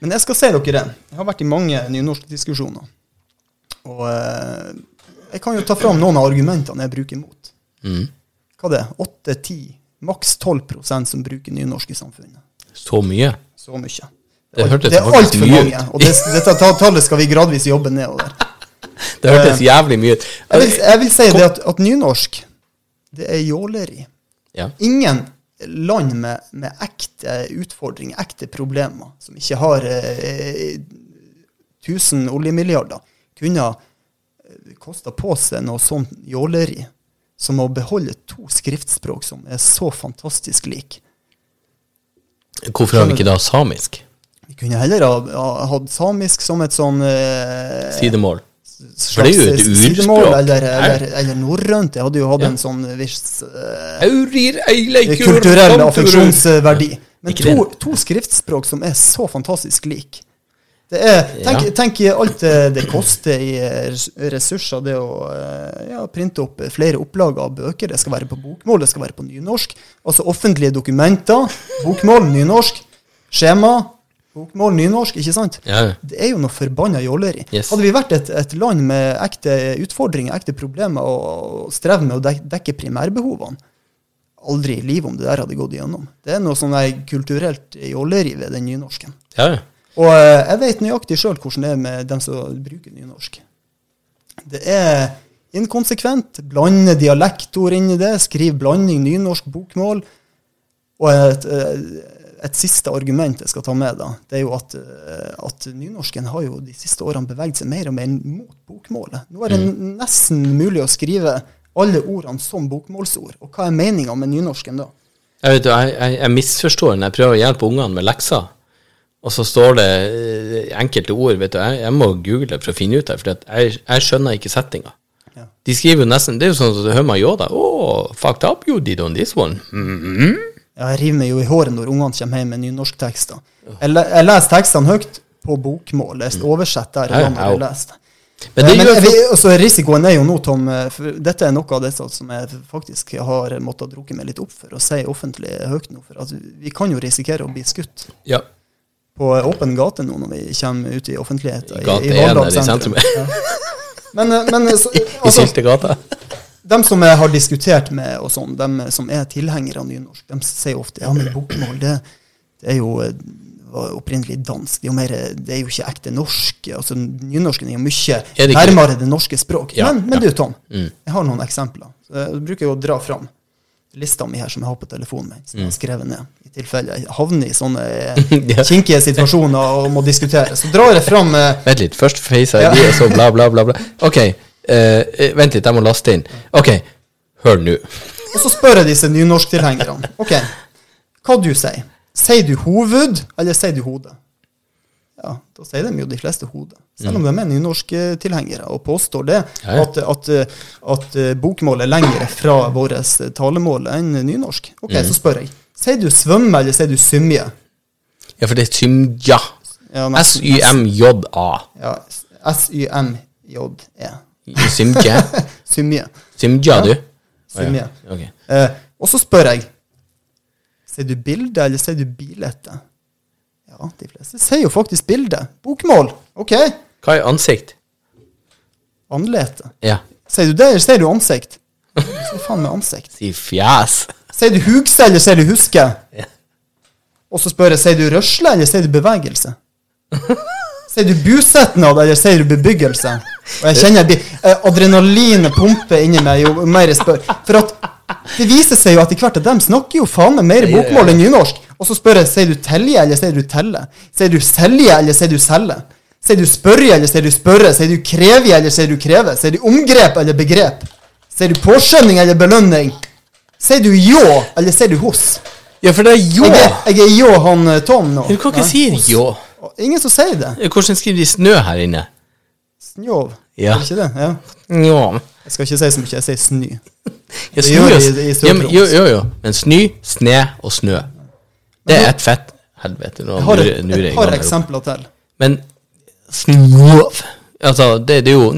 Men jeg skal se dere det. Jeg har vært i mange nynorskdiskusjoner. Og eh, jeg kan jo ta fram noen av argumentene jeg bruker mot. Mm. Hva det er? 8-10, maks 12 som bruker nynorsk i samfunnet. Så mye. Så mye. Det det, det er altfor mange. Og det, dette tallet skal vi gradvis jobbe nedover. Det hørtes jævlig mye ut. Jeg vil, jeg vil si det at, at nynorsk, det er jåleri. Ja. Ingen land med, med ekte utfordringer, ekte problemer, som ikke har eh, 1000 oljemilliarder, kunne kosta på seg noe sånt jåleri som å beholde to skriftspråk som er så fantastisk like. Hvorfor har vi ikke da samisk? Vi kunne heller ha, ha hatt samisk som et sånn eh, Sidemål. Slags det er sidemål. Eller, eller, eller norrønt. Jeg hadde jo hatt en sånn viss uh, kulturell affeksjonsverdi. Men to, to skriftspråk som er så fantastisk like. Det er, tenk, Ja. tenk alt det, det koster i ressurser, det å eh, ja, printe opp flere opplag av bøker. Det skal være på bokmål, det skal være på nynorsk. Altså offentlige dokumenter. Bokmål, nynorsk. Skjema. Bokmål, nynorsk. Ikke sant? Ja. Det er jo noe forbanna jåleri. Yes. Hadde vi vært et, et land med ekte utfordringer, ekte problemer, og, og strevd med å dek, dekke primærbehovene Aldri i livet om det der hadde gått igjennom. Det er noe sånn kulturelt jåleri ved den nynorsken. ja. Og eh, jeg vet nøyaktig sjøl hvordan det er med dem som bruker nynorsk. Det er inkonsekvent. Blande dialektord inn i det. Skriv blanding nynorsk, bokmål. Og et, eh, et siste argument jeg skal ta med, da, det er jo at, eh, at nynorsken har jo de siste årene beveget seg mer og mer mot bokmålet. Nå er det nesten mulig å skrive alle ordene som bokmålsord. Og hva er meninga med nynorsken da? Jeg, vet, du, jeg, jeg, jeg misforstår når jeg prøver å hjelpe ungene med lekser, og så står det eh, enkelte ord. vet du, Jeg, jeg må google for å finne ut det, for jeg, jeg skjønner ikke settinga. Ja. De skriver jo nesten Det er jo sånn at du hører meg Yoda. Oh, fucked up you did on this one. Mhm. Ja, Jeg river meg jo i håret når ungene kommer hjem med nynorsktekster. Jeg, le- jeg leser tekstene høyt på bokmål. Jeg oversetter der når ja. jeg leser. Men det Eh, Men jeg vet- altså, risikoen er jo nå, Tom, eh, for dette er noe av det som jeg faktisk har måttet drukke meg litt opp for å si offentlig høyt nå. For at vi kan jo risikere å bli skutt ja. på åpen gate nå når vi kommer ut i offentligheten. I gate i én Valldal der i sentrum. Ja. Men, eh, men så, I altså, Syltegata. De som jeg har diskutert med, og sånn, de som er tilhengere av nynorsk, de sier ofte ja, men bokmål det, det er jo eh, opprinnelig dansk. Det er, jo mer, det er jo ikke ekte norsk. altså Nynorsken er jo mye Er det nærmere det norske språk. Ja, men, men ja. du, Tom, Mm. jeg har noen eksempler. Så jeg bruker jo å dra fram lista mi her som jeg har på telefonen min, som jeg har skrevet ned. I tilfelle jeg havner i sånne eh, Mm. Ja. kinkige situasjoner og må diskutere. Så drar jeg fram eh, Vent litt. Først Face ID, og så bla, bla, bla. bla. Ok, eh, eh, vent litt, jeg må laste inn. Ok, hør nå. Og så spør jeg disse nynorsktilhengerne. Ok, hva du sier Sier du hoved, eller sier du hode? Ja, da sier de jo de fleste hode. Selv om de er nynorsktilhengere og påstår det, Mm. At, at, at eh, bokmål er lengre fra vårt talemål enn nynorsk. Ok, Mm. så spør jeg. Sier du svømme, eller sier du symje? Ja, for det er Symja. S-Y-M-J-A. Ja, S-Y-M-J-E. Symje. Simje, ja. du? Symje. Ok. Eh, og så spør jeg Sier du bilde, eller sier du bilete? Ja, de fleste sier jo faktisk bilde. Bokmål. Ok. Hva er ansikt? Anlete. Ja. Sier du det, eller sier du ansikt? Hva faen med ansikt? Si fjes. Sier du hugse, eller sier du huske? Ja. Og så spør jeg, sier du røsle, eller sier du bevegelse? Sier du bosetnad, eller sier du bebyggelse? Og jeg kjenner eh, adrenalinet pumper inni meg jo mer jeg spør. For at det viser seg jo at etter hvert at de snakker jo faen meg mer bokmål enn nynorsk. Og så spør jeg, sier du telje, eller sier du telle? Sier du selje, eller sier du selge? Sier du spørre, eller sier du spørre? Sier du kreve, eller sier du kreve? Sier du omgrep eller begrep? Sier du påskjønning eller belønning? Sier du ljå, eller sier du hos? Ja, for det er ljå. Jeg jeg er ljå han eh, Tom nå. Du kan ikke Nei, si ljå. Ingen som sier det. Hvordan skriver de snø her inne? Snjov. Ja. Det ikke det? Ja. Njå. Jeg skal ikke si så mye, jeg sier sny. Ja, Det snø gjør de i- i ja, men, jo, jo, jo. Men snø, sne og snø. Det er ett fett. Helvete. Nå Jeg har et, lurer et par eksempler til. Men snøv Altså, det, det er jo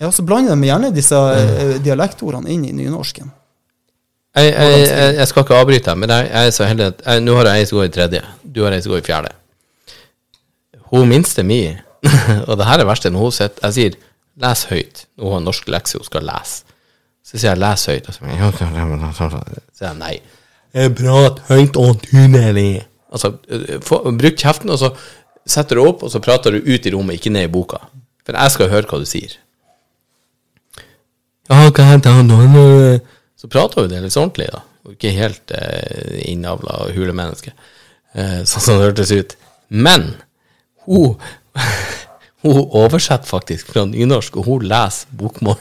Ja, så blander de gjerne disse eh, dialektordene inn i nynorsken. Jeg, jeg, jeg, jeg skal ikke avbryte deg, men jeg, er så heldig at Nå har jeg ei som går i tredje. Du har ei som går i fjerde. Hun minste mi, og det her er verst, enn hun sitter Jeg sier 'les høyt'. Hun har en norsk lekse hun skal lese. Så sier jeg 'les høyt', og så sier jeg nei. Jeg prater høyt og tydelig. Altså, bruk kjeften, og så setter du opp, og så prater du ut i rommet, ikke ned i boka. For jeg skal høre hva du sier. Ja, hva er det? Så prata hun det litt ordentlig, da. Og ikke helt eh, innavla hulemenneske, eh, sånn som det hørtes ut. Men hun, hun oversetter faktisk fra nynorsk, og hun leser bokmål.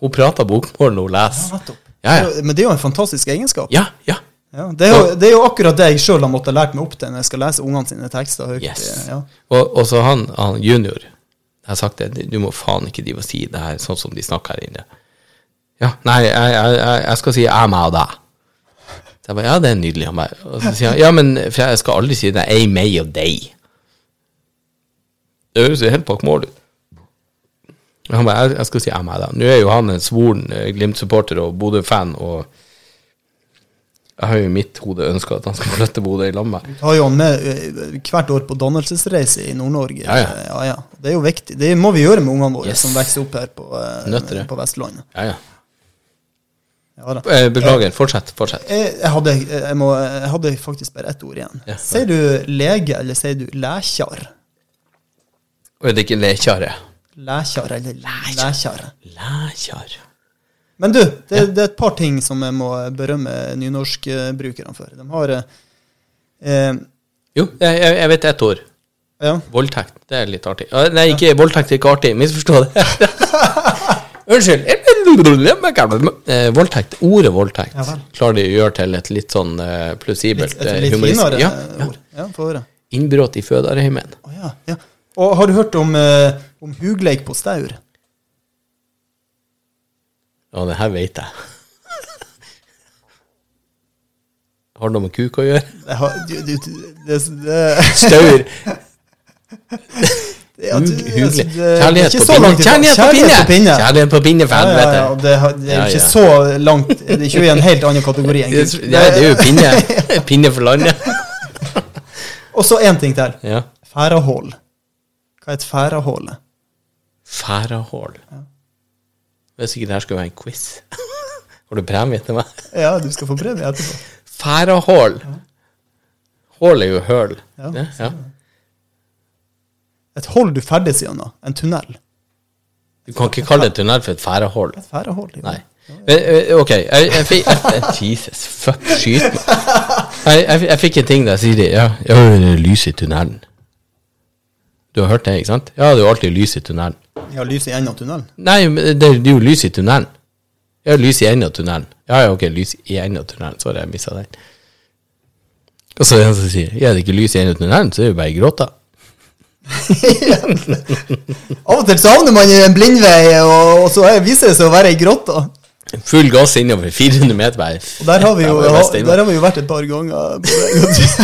Hun prater bokmål når hun leser. Ja, ja. Men det er jo en fantastisk egenskap. Ja, ja. Ja, det, er jo, det er jo akkurat det jeg sjøl har måttet lært meg opp til når jeg skal lese ungene sine tekster høyt. Yes. Ja. Og, og så han, han junior Jeg har sagt det, du må faen ikke drive og si det her sånn som de snakker her inne. Ja, nei, jeg, jeg, jeg, skal si jeg, meg og deg. Så jeg bare, ja, det er nydelig Han bare, Og så sier han, ja, men for jeg skal aldri si det, jeg, meg og deg. Det høres jo helt bak mål ut. Han bare, jeg, jeg skal si jeg, meg og deg. Nå er jo han en svoren eh, Glimt-supporter og Bodø-fan, og jeg har jo i mitt hode ønska at han skal flytte Bodø i lag med meg. Du har jo han med eh, hvert år på dannelsesreise i Nord-Norge. Ja, ja. ja, ja. Det er jo viktig. Det må vi gjøre med ungene våre Yes. som vokser opp her på, eh, til på Vestlandet. Ja, ja. Ja. Eh, Beklager, fortsett. fortsett. Jeg, jeg, hadde, jeg, må, jeg hadde faktisk bare ett ord igjen. Ja. Sier du lege, eller sier du lækjar? Og er det ikke lekjare? Lækjar eller lækjar? Lækjar. Men du, det, det er et par ting som jeg må berømme nynorskbrukerne for. De har eh, eh, Jo, jeg, jeg vet ett ord. Ja. Voldtekt. Det er litt artig. Nei, ikke voldtekt er ikke artig. Misforstå det. Unnskyld. Eh, voldtekt. Ordet voldtekt Ja klarer de å gjøre til et litt sånn uh, plausibelt Litt, et eh, litt humoristisk finere ja, eh, ja. ord. Ja. Innbrudd i fødearheimen. Oh, ja, ja. Og har du hørt om, uh, om hugleik på staur? Ja, det her vet jeg. Har det noe med kuk å gjøre? Jeg har, du, du, det, det, Staur. Ja, du- Hyggelig. altså, det- det er Kjærlighet på pinne. Kjærlighet på pinne! Kjærlighet på pinne, for Ja, ja, helvete! ja, det, det er jo ikke så langt Det er ikke i en helt annen kategori enn Det, Gud. er- det er jo pinne. Pinne for landet. Og så én ting til. Ja. Færahål. Hva er et færahål? Færahål. Hvis ikke det her skal være en quiz. Har du premie til meg? Ja, du skal få premie etterpå. Færahål. Hål er jo høl. Ja, ja. Et hold du ferdes gjennom. En tunnel. Du kan ikke kalle det tunnel for et færehold. Et færehold. Nei. Eh, eh, Ok, jeg, jeg, fikk Jesus, fuck, skyt. Jeg, jeg, jeg fikk en ting der sier de, ja, ja, det er lys i tunnelen. Du har hørt det, ikke sant? Ja, det er jo alltid lys i tunnelen. Ja, lys i enden av tunnelen. Nei, det, det er jo lys i tunnelen. Ja, lys i enden av tunnelen. Ja, ja, ok, lys i enden av tunnelen. Sorry, jeg mista den. Og så er det en som sier, ja, det er ikke lys i enden av tunnelen, så er det jo bare gråta. Av og til savner man en blindvei, og, og så er- viser det seg å være ei grotte. Full gass innover 400 meter, bare. Og der har vi jo, Ja, er der har vi jo vært et par ganger.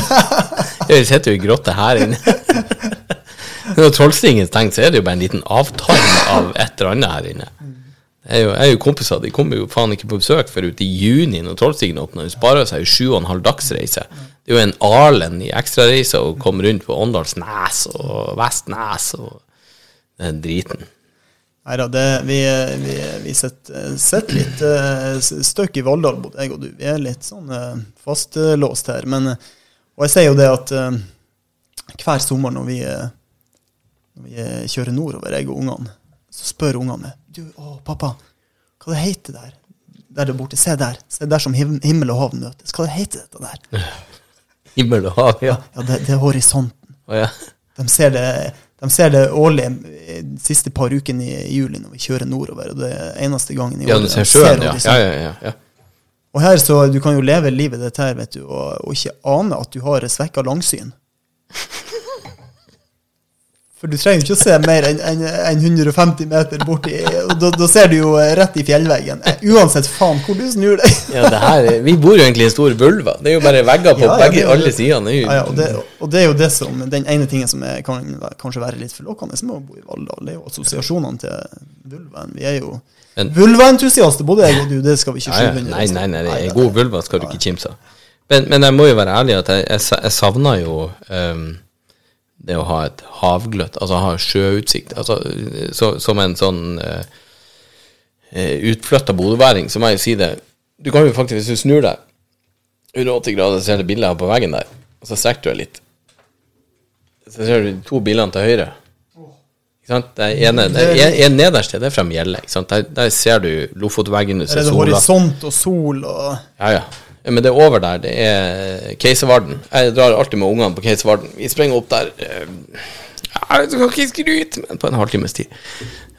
Vi sitter jo i grotte her inne. Når Trollstingen tenkt så er det jo bare en liten avtarm av et eller annet her inne. Jeg er jo, jeg er jo kompiser, de kommer jo faen ikke på besøk før ut i juni når Trollstigen åpner. De sparer seg jo sju og en halv dagsreise. Det er jo en Arlen i ekstrareiser å komme rundt på Åndalsnes og Vestnes og den driten. Nei da, vi, vi, vi sitter, sitter litt eh, støkk i Valldal, både jeg og du. Vi er litt sånn eh, fastlåst her. Men, og jeg sier jo det at eh, hver sommer når vi, når vi kjører nordover, jeg og ungene, så spør ungene meg Du, å, pappa, hva det heter der? Der det borte. Se der. Se der som himmel og hav møtes. Hva det heter dette der? Himmel og hav, ja. Ja, det, det er horisonten. Oh, ja. De ser det, de ser det årlig eh, de siste par ukene i, i juli når vi kjører nordover. og Det er eneste gangen i Ja, du ser sjøen, ja. Ja, ja, ja, ja. Og her så du kan jo leve livet ditt her, vet du, og, og ikke ane at du har svekka langsyn. For du trenger ikke å se mer enn en, en 150 meter borti, da, da ser du jo eh, rett i fjellveggen. Eh, Uansett faen hvor du snur deg. ja det her, vi bor jo egentlig i stor vulva. Det er jo bare vegger på Ja, ja, begge det alle sidene. Ja, ja, og, det, og det er jo det som, den ene tingen som er, kan kanskje være litt forlokkende med å bo i Valldal, det er jo assosiasjonene til vulvaen. Vi er jo vulvaentusiaster, både jeg og du. Det skal vi ikke skyve under. Nei, nei, nei, nei. god vulva skal du ikke kimse av. Men, men jeg må jo være ærlig at jeg, jeg, jeg savner jo ehm, det å ha et havgløtt, altså ha sjøutsikt. Altså, så, som en sånn uh, utflytta bodøværing, så må jeg si det. Du kan jo faktisk, hvis du snur deg 180 grader, så ser du bildet her på veggen der, og så strekker du deg litt. Så ser du de to bilene til høyre. Ikke sant? Det ene, det en, en nederste, det er fra Mjelle. Der, der ser du Lofotveggen, Der er det horisont og sol og Ja, ja. Men det er over der, det er Keiservarden. Jeg drar alltid med ungene på Keiservarden. Vi sprenger opp der eh, Jeg kan ikke skryte, men på en halvtimes tid.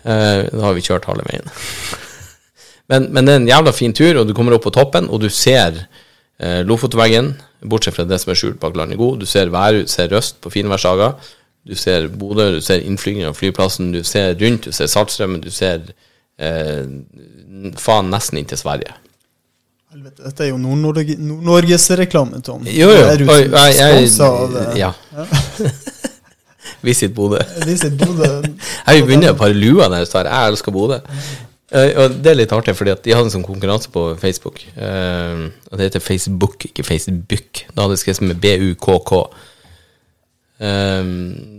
Eh, Da har vi kjørt halve veien. Men, men det er en jævla fin tur, og du kommer opp på toppen, og du ser eh, Lofotveggen, bortsett fra det som er skjult bak Landegod. Du ser Værut, ser Røst på Finværssaga. Du ser Bodø, du ser innflygningen av flyplassen, du ser rundt, du ser Saltstraumen, du ser eh, faen nesten inn til Sverige. Helvete, dette er jo Nord-Norge- Nord-Norges-reklame, Tom. Jo, jo. Er du Oi, nei, jeg, av ja. ja. Visit Bodø. Visit Bodø? Jeg begynt et par luer der det står 'Jeg elsker Bodø'. Eh, og det er litt artig, fordi de hadde en sånn konkurranse på Facebook. Eh, og det heter Facebook, ikke Facebook. Da hadde det skrevet med B-U-K-K. Eh,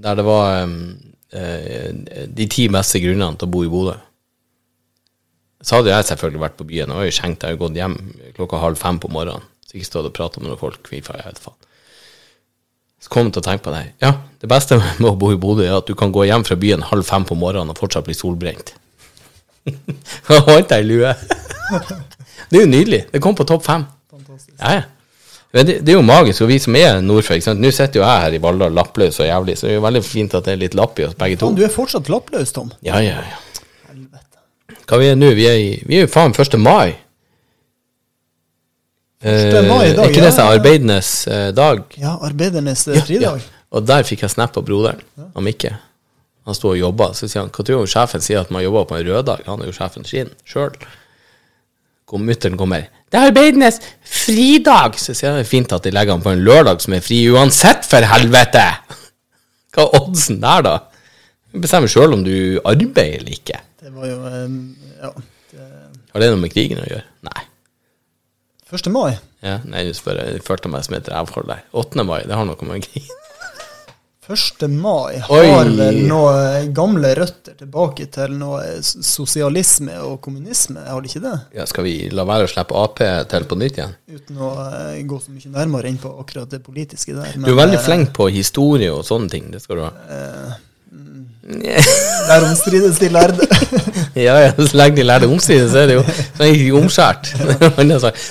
der det var eh, de ti beste grunnene til å bo i Bodø. Så hadde jeg selvfølgelig vært på byen. Jeg var jo skjenkt, jeg har gått hjem klokka halv fem på morgenen. Så ikke stått og pratet med noen folk. Fy jeg vet faen. Så kom jeg til å tenke på det. Ja, det beste med å bo i Bodø er at du kan gå hjem fra byen halv fem på morgenen og fortsatt bli solbrent. Da holdt jeg i lue. Det er jo nydelig. Det kom på topp fem. Ja, ja. Det, det er jo magisk, og vi som er nordfra? Nå sitter jo jeg her i Valldal lappløs og jævlig, så det er jo veldig fint at det er litt lapp i oss begge to. Men du er fortsatt lappløs, Tom. Ja, ja, ja. Hva vi er nå? Vi er, vi er jo faen 1. mai. 1. mai i dag, er ikke det ja. sånn arbeidernes eh, dag? Ja, arbeidernes eh, fridag. Og der fikk jeg snap av broderen, av Mikke. Han sto og jobba, så sier han hva tror du sjefen sier at man jobber på en rød dag? Han er jo sjefen sin sjøl. Mutter'n kommer. Det er arbeidernes fridag! Så sier han det er fint at de legger han på en lørdag som er fri uansett, for helvete! Hva er oddsen der, da? Du bestemmer sjøl om du arbeider eller ikke. Det var jo Ja. ja, Har det noe med krigen å gjøre? Nei. 1. mai. Ja, nei, du spør, jeg følte meg som et rævhull der. 8. mai, det har noe med krigen 1. mai har vel noe gamle røtter tilbake til noe sosialisme og kommunisme, har det ikke det? ja, Skal vi la være å slippe Ap til på nytt igjen? Uten å eh, gå så mye nærmere inn på akkurat det politiske der. Du er veldig eh, flink på historie og sånne ting. Det skal du ha. Derom strides de lærde. Ja, ja, så lenge de lærde omstrides, så er det jo så er det ikke omskjært.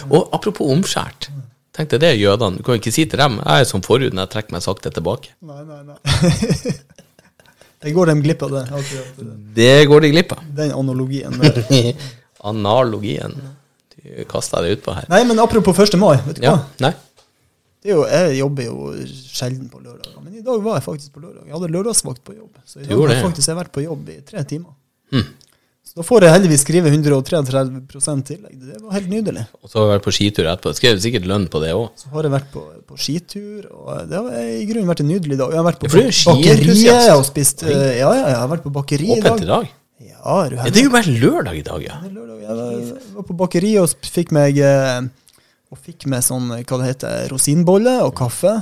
Og apropos omskjært. Tenk deg det, jødene. Du kan jo ikke si til dem jeg er som forhud når jeg trekker meg sakte tilbake. nei, nei, nei. Det går dem glipp av det. Det går de glipp av. den analogien. Analogien. Du kasta det utpå her. Nei, men apropos 1. mai, vet du Ja, hva? nei. Det er jo, jeg jobber jo sjelden på lørdager, men i dag var jeg faktisk på lørdag. Jeg hadde lørdagsvakt på jobb, så i dag har jeg faktisk vært på jobb i tre timer. Mm. Så da får jeg heldigvis skrive 133 tillegg. Det var helt nydelig. Og så har jeg vært på skitur etterpå. Skrev sikkert lønn på det òg. Så har jeg vært på, på skitur, og det har i grunnen vært en nydelig dag. Jeg har vært på Ja, er bakeriet og spist eh, Ja, ja, jeg har vært på bakeriet i Åpent i dag. dag. Ja, er det er jo bare lørdag i dag, ja. Er lørdag. Jeg var, var på bakeriet og fikk meg eh, Og fikk med sånn, hva det heter, rosinbolle og kaffe.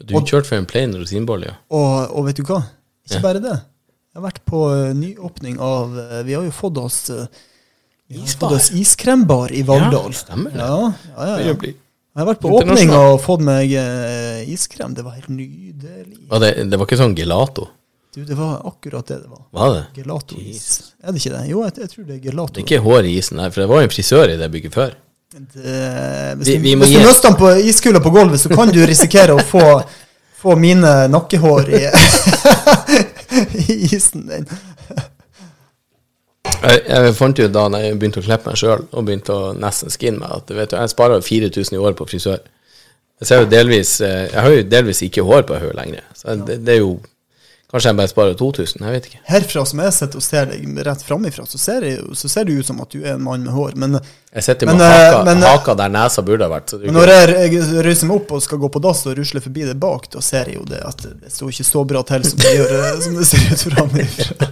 Du kjørte for en plain rosinbolle, ja. Og, og vet du hva? Ikke Ja. bare det. Jeg har vært på eh, nyåpning av eh, Vi har jo fått oss eh, vi har fått oss iskrembar i Valldal. Ja, stemmer det. Ja, ja, ja, ja. Jeg har vært på åpning og fått meg iskrem. Det var helt nydelig. Og det, det var ikke sånn gelato, Du, det var akkurat det det var. var det? Gelatois. Er det ikke det? Jo, jeg, jeg tror det er gelato. Det er ikke hår i isen nei, for det var jo en frisør i det bygget før. Det, hvis Vi- vi hvis du gi- den på iskula på gulvet, så kan du risikere å få, få mine nakkehår i, i isen din. Jeg, jeg fant jo da jeg begynte å klippe meg sjøl, og begynte å nesten skinne meg, at vet du, jeg sparer 4000 i året på frisør. Jeg, delvis, eh, jeg har jo delvis ikke hår på hodet lenger, så det, det er jo Kanskje jeg bare sparer 2000, jeg vet ikke. Herfra som jeg sitter og ser deg rett framifra, så ser, det jo- så ser det ut som at du er en mann med hår. Men, Jeg sitter med eh, haka, men, eh, haka der nesa burde ha vært. Så men når jeg, jeg reiser meg opp og skal gå på dass og rusle forbi det bak, da ser jeg jo det at det står ikke så bra til som det, gjør, eh, som det ser ut framifra.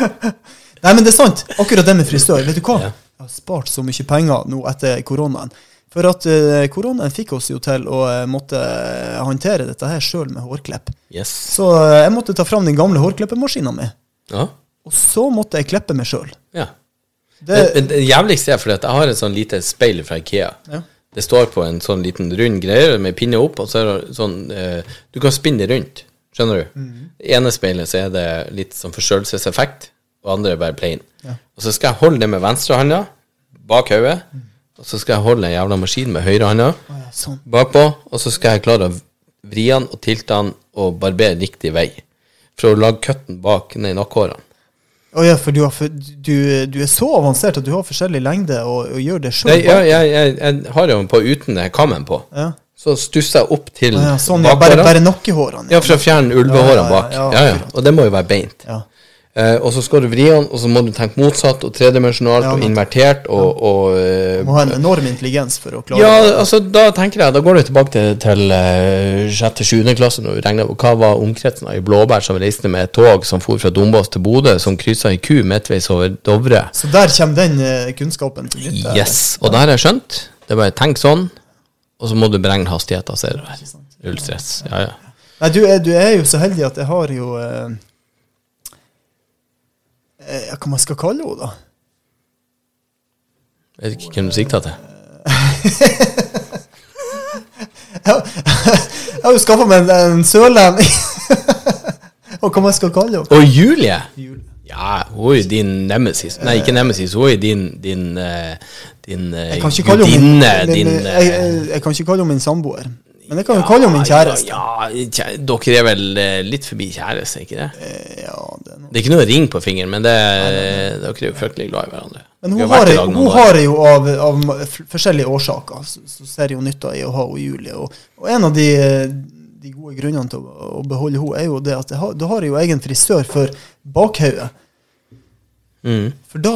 Nei, men det er sant. Akkurat det med frisør. Vet du hva? Ja. Jeg har spart så mye penger nå etter koronaen. For at uh, koronaen fikk oss jo til å uh, måtte eh, håndtere dette her sjøl med hårklipp. Yes. Så uh, jeg måtte ta fram den gamle hårklippemaskina mi. Ja. Og så måtte jeg klippe meg sjøl. ja. Det, Men, men det jævligste er fordi at jeg har et sånn lite speil fra Ikea. Ja. Det står på en sånn liten rund greie med pinne opp, og så er det sånn Du kan spinne det rundt. Skjønner du? Mhm. I ene speilet så er det litt sånn forstørrelseseffekt, og andre er bare plain. Ja. Og så skal jeg holde det med venstrehånda bak hodet, og så skal jeg holde en jævla maskin med høyrehånda oh, ja, sånn. bakpå, og så skal jeg klare å vri den og tilte den og barbere riktig vei. For å lage cutten bak ned i nakkehårene. Å ja, for du, har, for du, du er så avansert at du har forskjellig lengde og, og gjør det sjøl? Ja, jeg, jeg, jeg har jo den på uten kammen på. Ja. Så stusser jeg opp til ja, sånn, ja, bare, bakhårene. bare nakkehårene. Ja, for å fjerne ulvehårene bak. ja, Ja, ja. Og det må jo være beint. Ja. Eh, og så skal du vri den, og så må du tenke motsatt og tredimensjonalt Ja, og invertert og, og eh, Må ha en enorm intelligens for å klare Ja, det. altså da tenker jeg Da går du tilbake til, til uh, 6.-7. klasse når du regner hva var omkretsen av i Blåbær som reiste med et tog som for fra Dombås til Bodø, som kryssa ei ku midtveis over Dovre. Så der kommer den eh, kunnskapen til nytte. Yes. Og det har jeg skjønt. Det er bare tenk sånn, og så må du beregne hastigheten. Null stress. Ja, ja. Nei, du er, du er jo så heldig at jeg har jo ja, Hva man skal kalle henne, da? Jeg vet ikke hvem du sikta til. Jeg har jo skaffa meg en, en sørlending. Og hva man skal kalle henne? Og Julie! Jul. Ja, hun er jo din nemesis. Nei, ikke nemesis, hun er din din, eh, din eh, gudinne. Din jeg, eh, jeg, kan ikke kalle henne min samboer. Men jeg kan jo kalle henne min kjæreste. Ja, ja, dere er vel eh, litt forbi kjæreste, ikke det? Eh, Ja, det. Det er ikke noe ring på fingeren, men det, dere er jo fryktelig glad i hverandre. Men hun har noen hun har jo av, av forskjellige årsaker, så, så ser hun nytta i å ha Julie. Og, og en av de, de gode grunnene til å, å beholde henne, er jo det at har, da har jo egen frisør for bakhodet. Mm. For da,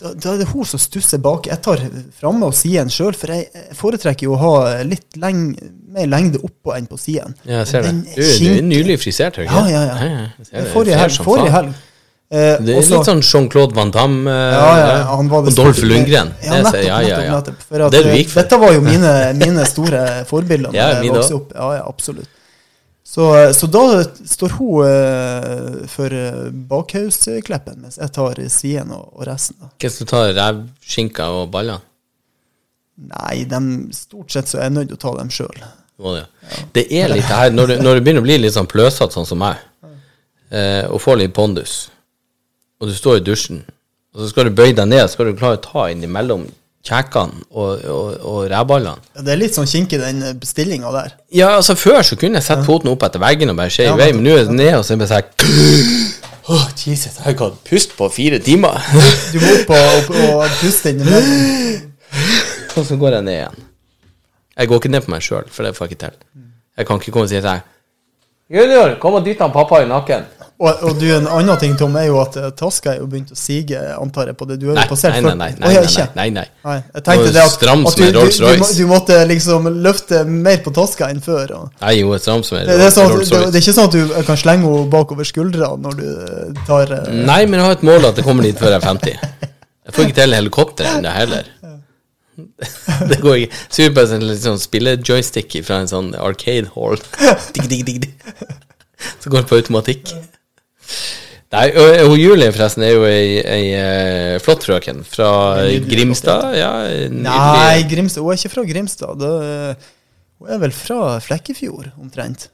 da, da er det hun som stusser bak. Jeg tar framme og siden sjøl, for jeg, jeg foretrekker jo å ha litt leng, mer lengde oppå enn på siden. Ja, jeg ser det. Du, du er nylig frisert, ikke Ja, ja, ja. jeg det. Forrige helg. Forrige helg. Eh, Det er også- litt sånn Jean-Claude Van Damme eh, ja, ja, han var det og Dolph Lundgren. Ja, nettopp, ja, ja, ja. nettopp, nettopp. For at, Det du eh, gikk for. Dette var jo mine, mine store forbilder Ja, da jeg mine vokste opp. Ja, ja, absolutt. Så, så da står hun eh, for eh, bakhauskleppen, mens jeg tar siden og, og resten. da. skal som tar revskinka og baller? Nei, dem, stort sett så er jeg nødt til å ta dem sjøl. Må det. det er litt her, når du, når du begynner å bli litt sånn pløsete, sånn som meg, eh, og får litt pondus, og du står i dusjen, og så skal du bøye deg ned, så skal du klare å ta inn imellom kjekene og, og, og rævballene. Ja, det er litt sånn kinkig, den bestillinga der. Ja, altså Før så kunne jeg sette foten opp etter veggen og bare skje i Ja, vei, men nå er det ned, og så er det bare sånn Åh, Jesus, jeg har ikke hatt pust på fire timer. Du må opp og, og puste innimellom. og så går jeg ned igjen. Jeg går ikke ned på meg sjøl, for det får jeg ikke til. Jeg kan ikke komme og si til deg Junior, kom og dytt han pappa i nakken. Og, og du, en annen ting, Tom, er jo at eh, taska er jo begynt å sige, antar jeg, på det. Du har Nei, passert nei, nei, nei, nei, nei, nei, nei. Nei, jeg tenkte det at, at du, du, du, du måtte liksom løfte mer på taska enn før. Og. Nei, jo et stram som en Det, det, er sånn, det, det er ikke sånn at du kan slenge henne bakover skuldra når du eh, tar uh... Nei, men jeg har et mål at det kommer dit før jeg er 50. Jeg får ikke til helikopter ennå heller. Det går ikke. Ut på en sånn spillejoystick fra en sånn arcade hall. Dig, dig, dig, dig. Så går det på automatikk. Nei, og, Julie forresten er jo ei, ei flott frøken fra Grimstad. Ja. Nei, Grimstad. Hun er ikke fra Grimstad. Det, hun er vel fra Flekkefjord, omtrent.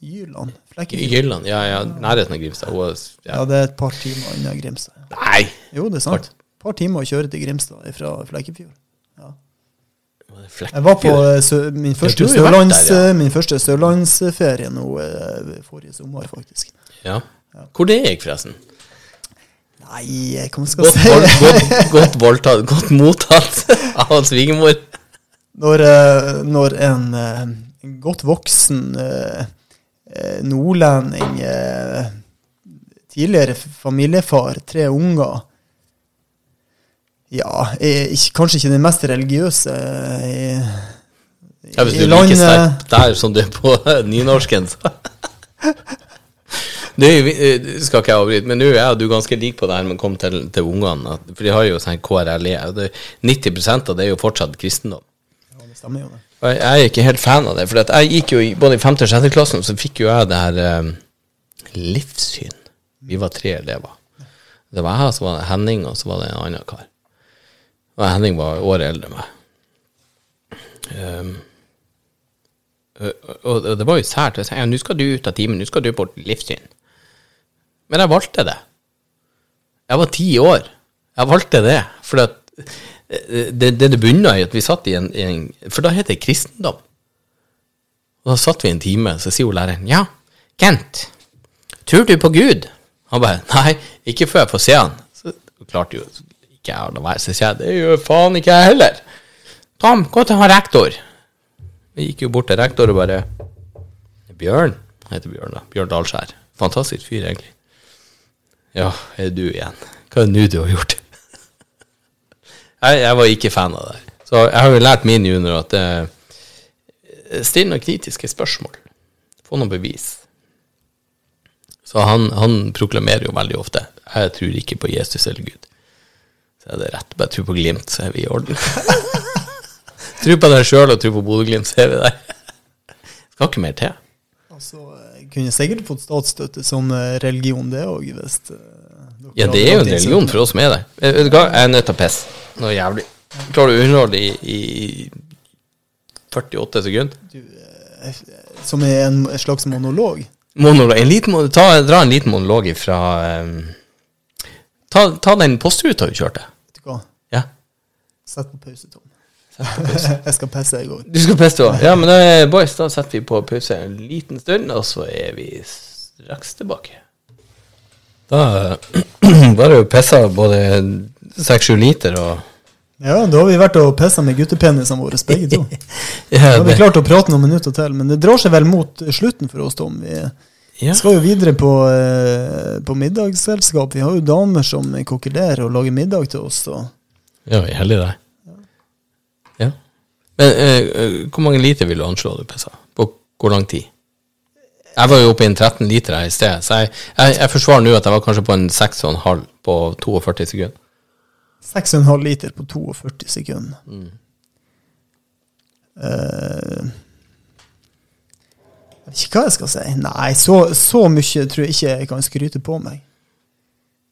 Jyland. Flekkefjord. Jylland. Ja, ja, nærheten av Grimstad. Er- Ja, ja. det er et par timer unna Grimstad. Nei! Jo, det er sant. Et par timer å kjøre til Grimstad fra Flekkefjord. Ja. Flekkefjord. Jeg var på sø min, første der, eh, min første sørlandsferie nå eh, forrige sommer, faktisk. Ja. Hvor det gikk, forresten? Nei, hva skal Godt, jeg vold, si? godt, godt, voldtatt, godt mottatt av svigermor. Når, eh, når en en godt voksen eh, eh, nordlending, eh, tidligere familiefar, tre unger Ja, ikke, kanskje ikke den mest religiøse i, i, Ja, hvis du er like sterk der som du er på nynorsken, så Det eh, skal ikke jeg avbryte, men nå er jeg og du ganske like på det her med å komme til, til ungene. For de har jo sånn KRLE, og det, 90% av det er jo fortsatt kristendom. Ja, det stemmer jo det. Og jeg jeg er ikke helt fan av det, for jeg gikk jo i, både i 5. og 6. klassen, så fikk jo jeg det her um, livssyn. Vi var tre elever. Det var jeg, så var det Henning, og så var det en annen kar. Og Henning var året eldre enn meg. Um, og det var jo sært. Jeg sa ja, nå skal du ut av timen, nå skal du på livssyn. Men jeg valgte det. Jeg var ti år. Jeg valgte det. For eh, det, det det bunna i at vi satt i en, i en For da heter det kristendom. Og da satt vi en time, så sier jo læreren ja, Kent, tror du på Gud? Han bare nei, ikke før jeg får se han. Så klarte jo ikke jeg å la være, så sier jeg det gjør faen ikke jeg heller. Tom, gå til han rektor. Vi gikk jo bort til rektor og bare Bjørn, heter Bjørn da. Bjørn Dalskjær. Fantastisk fyr, egentlig. Ja, er du igjen? Hva er det nå du har gjort? jeg, jeg var ikke fan av det. Så jeg har jo lært min junior at eh, still noen kritiske spørsmål. Få noen bevis. Så han, han proklamerer jo veldig ofte jeg tror ikke på Jesus eller Gud. Så er det rett. Bare tro på Glimt, så er vi i orden. tro på deg sjøl og tro på Bodø-Glimt, så er vi der. Skal ikke mer til. Altså, jeg kunne sikkert fått statsstøtte som eh, religion, det òg, hvis eh, Ja, det er jo en religion for oss som er der. Eh, Vet du hva, jeg er nødt til å pisse. Noe jævlig. Klarer du å underholde i, i 48 sekunder? Som er en slags monolog. Monolog. En liten, ta, dra en liten monolog ifra um, ta, ta den postruta du kjørte. Vet du hva? Ja. Sett på pause, Tom. jeg skal pisse, jeg òg. Du skal pisse òg? Ja, men da, boys, da setter vi på pause en liten stund, og så er vi straks tilbake. Da var det jo pissa både seks-sju liter og Ja, da har vi vært og pissa med guttepenisene våre, begge to. ja, Da har vi klart å prate noen minutter til, men det drar seg vel mot slutten for oss, Tom. Vi ja. skal jo videre på, eh, på middagsselskap. Vi har jo damer som kokkelerer og lager middag til oss. Så. ja, vi er heldige der. Men eh, hvor mange liter vil du anslå du pissa? På hvor lang tid? Jeg var jo oppe i en 13 liter her i sted, så jeg, jeg, jeg forsvarer nå at jeg var kanskje på en 6,5 på 42 sekunder. 6,5 liter på 42 sekunder. Eh, jeg vet ikke hva jeg skal si. Nei, så, så mye tror jeg ikke jeg kan skryte på meg.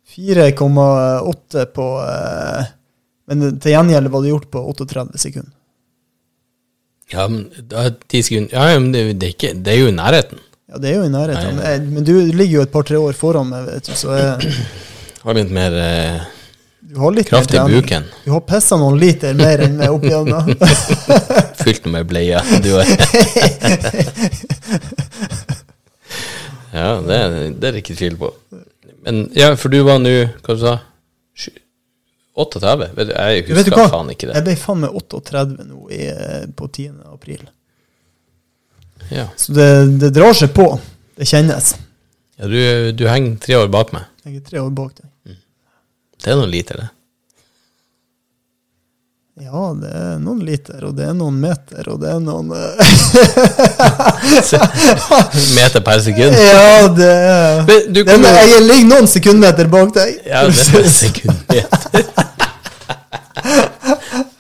4,8 på uh, Men til gjengjeld var det gjort på 38 sekunder. Ja, men da er 10 sekunder Ja, men det, det, er ikke, det er jo i nærheten. Ja, det er jo i nærheten. Men jeg- Men du ligger jo et par-tre år foran meg, vet du, så jeg, Har litt mer eh, du har litt kraft i mer trening. buken. Du har pissa noen liter mer enn meg opp igjennom. Fylt med bleie. Du har Ja, det, det er det ikke tvil på. Men ja, for du var nå, hva du sa 38? Vet du, Jeg Du vet du husker hva? faen ikke det. Jeg ble faen meg 38 nå i, eh, på 10. april. Ja, Så det, det drar seg på. Det kjennes. ja du, du henger tre år bak meg. Jeg er tre år bak deg. Det er nå lite, det. Ja, det er noen liter, og det er noen meter, og det er noen Meter per sekund. Ja, det er det er, Jeg ligger noen sekundmeter bak deg. Ja, det er sekundmeter.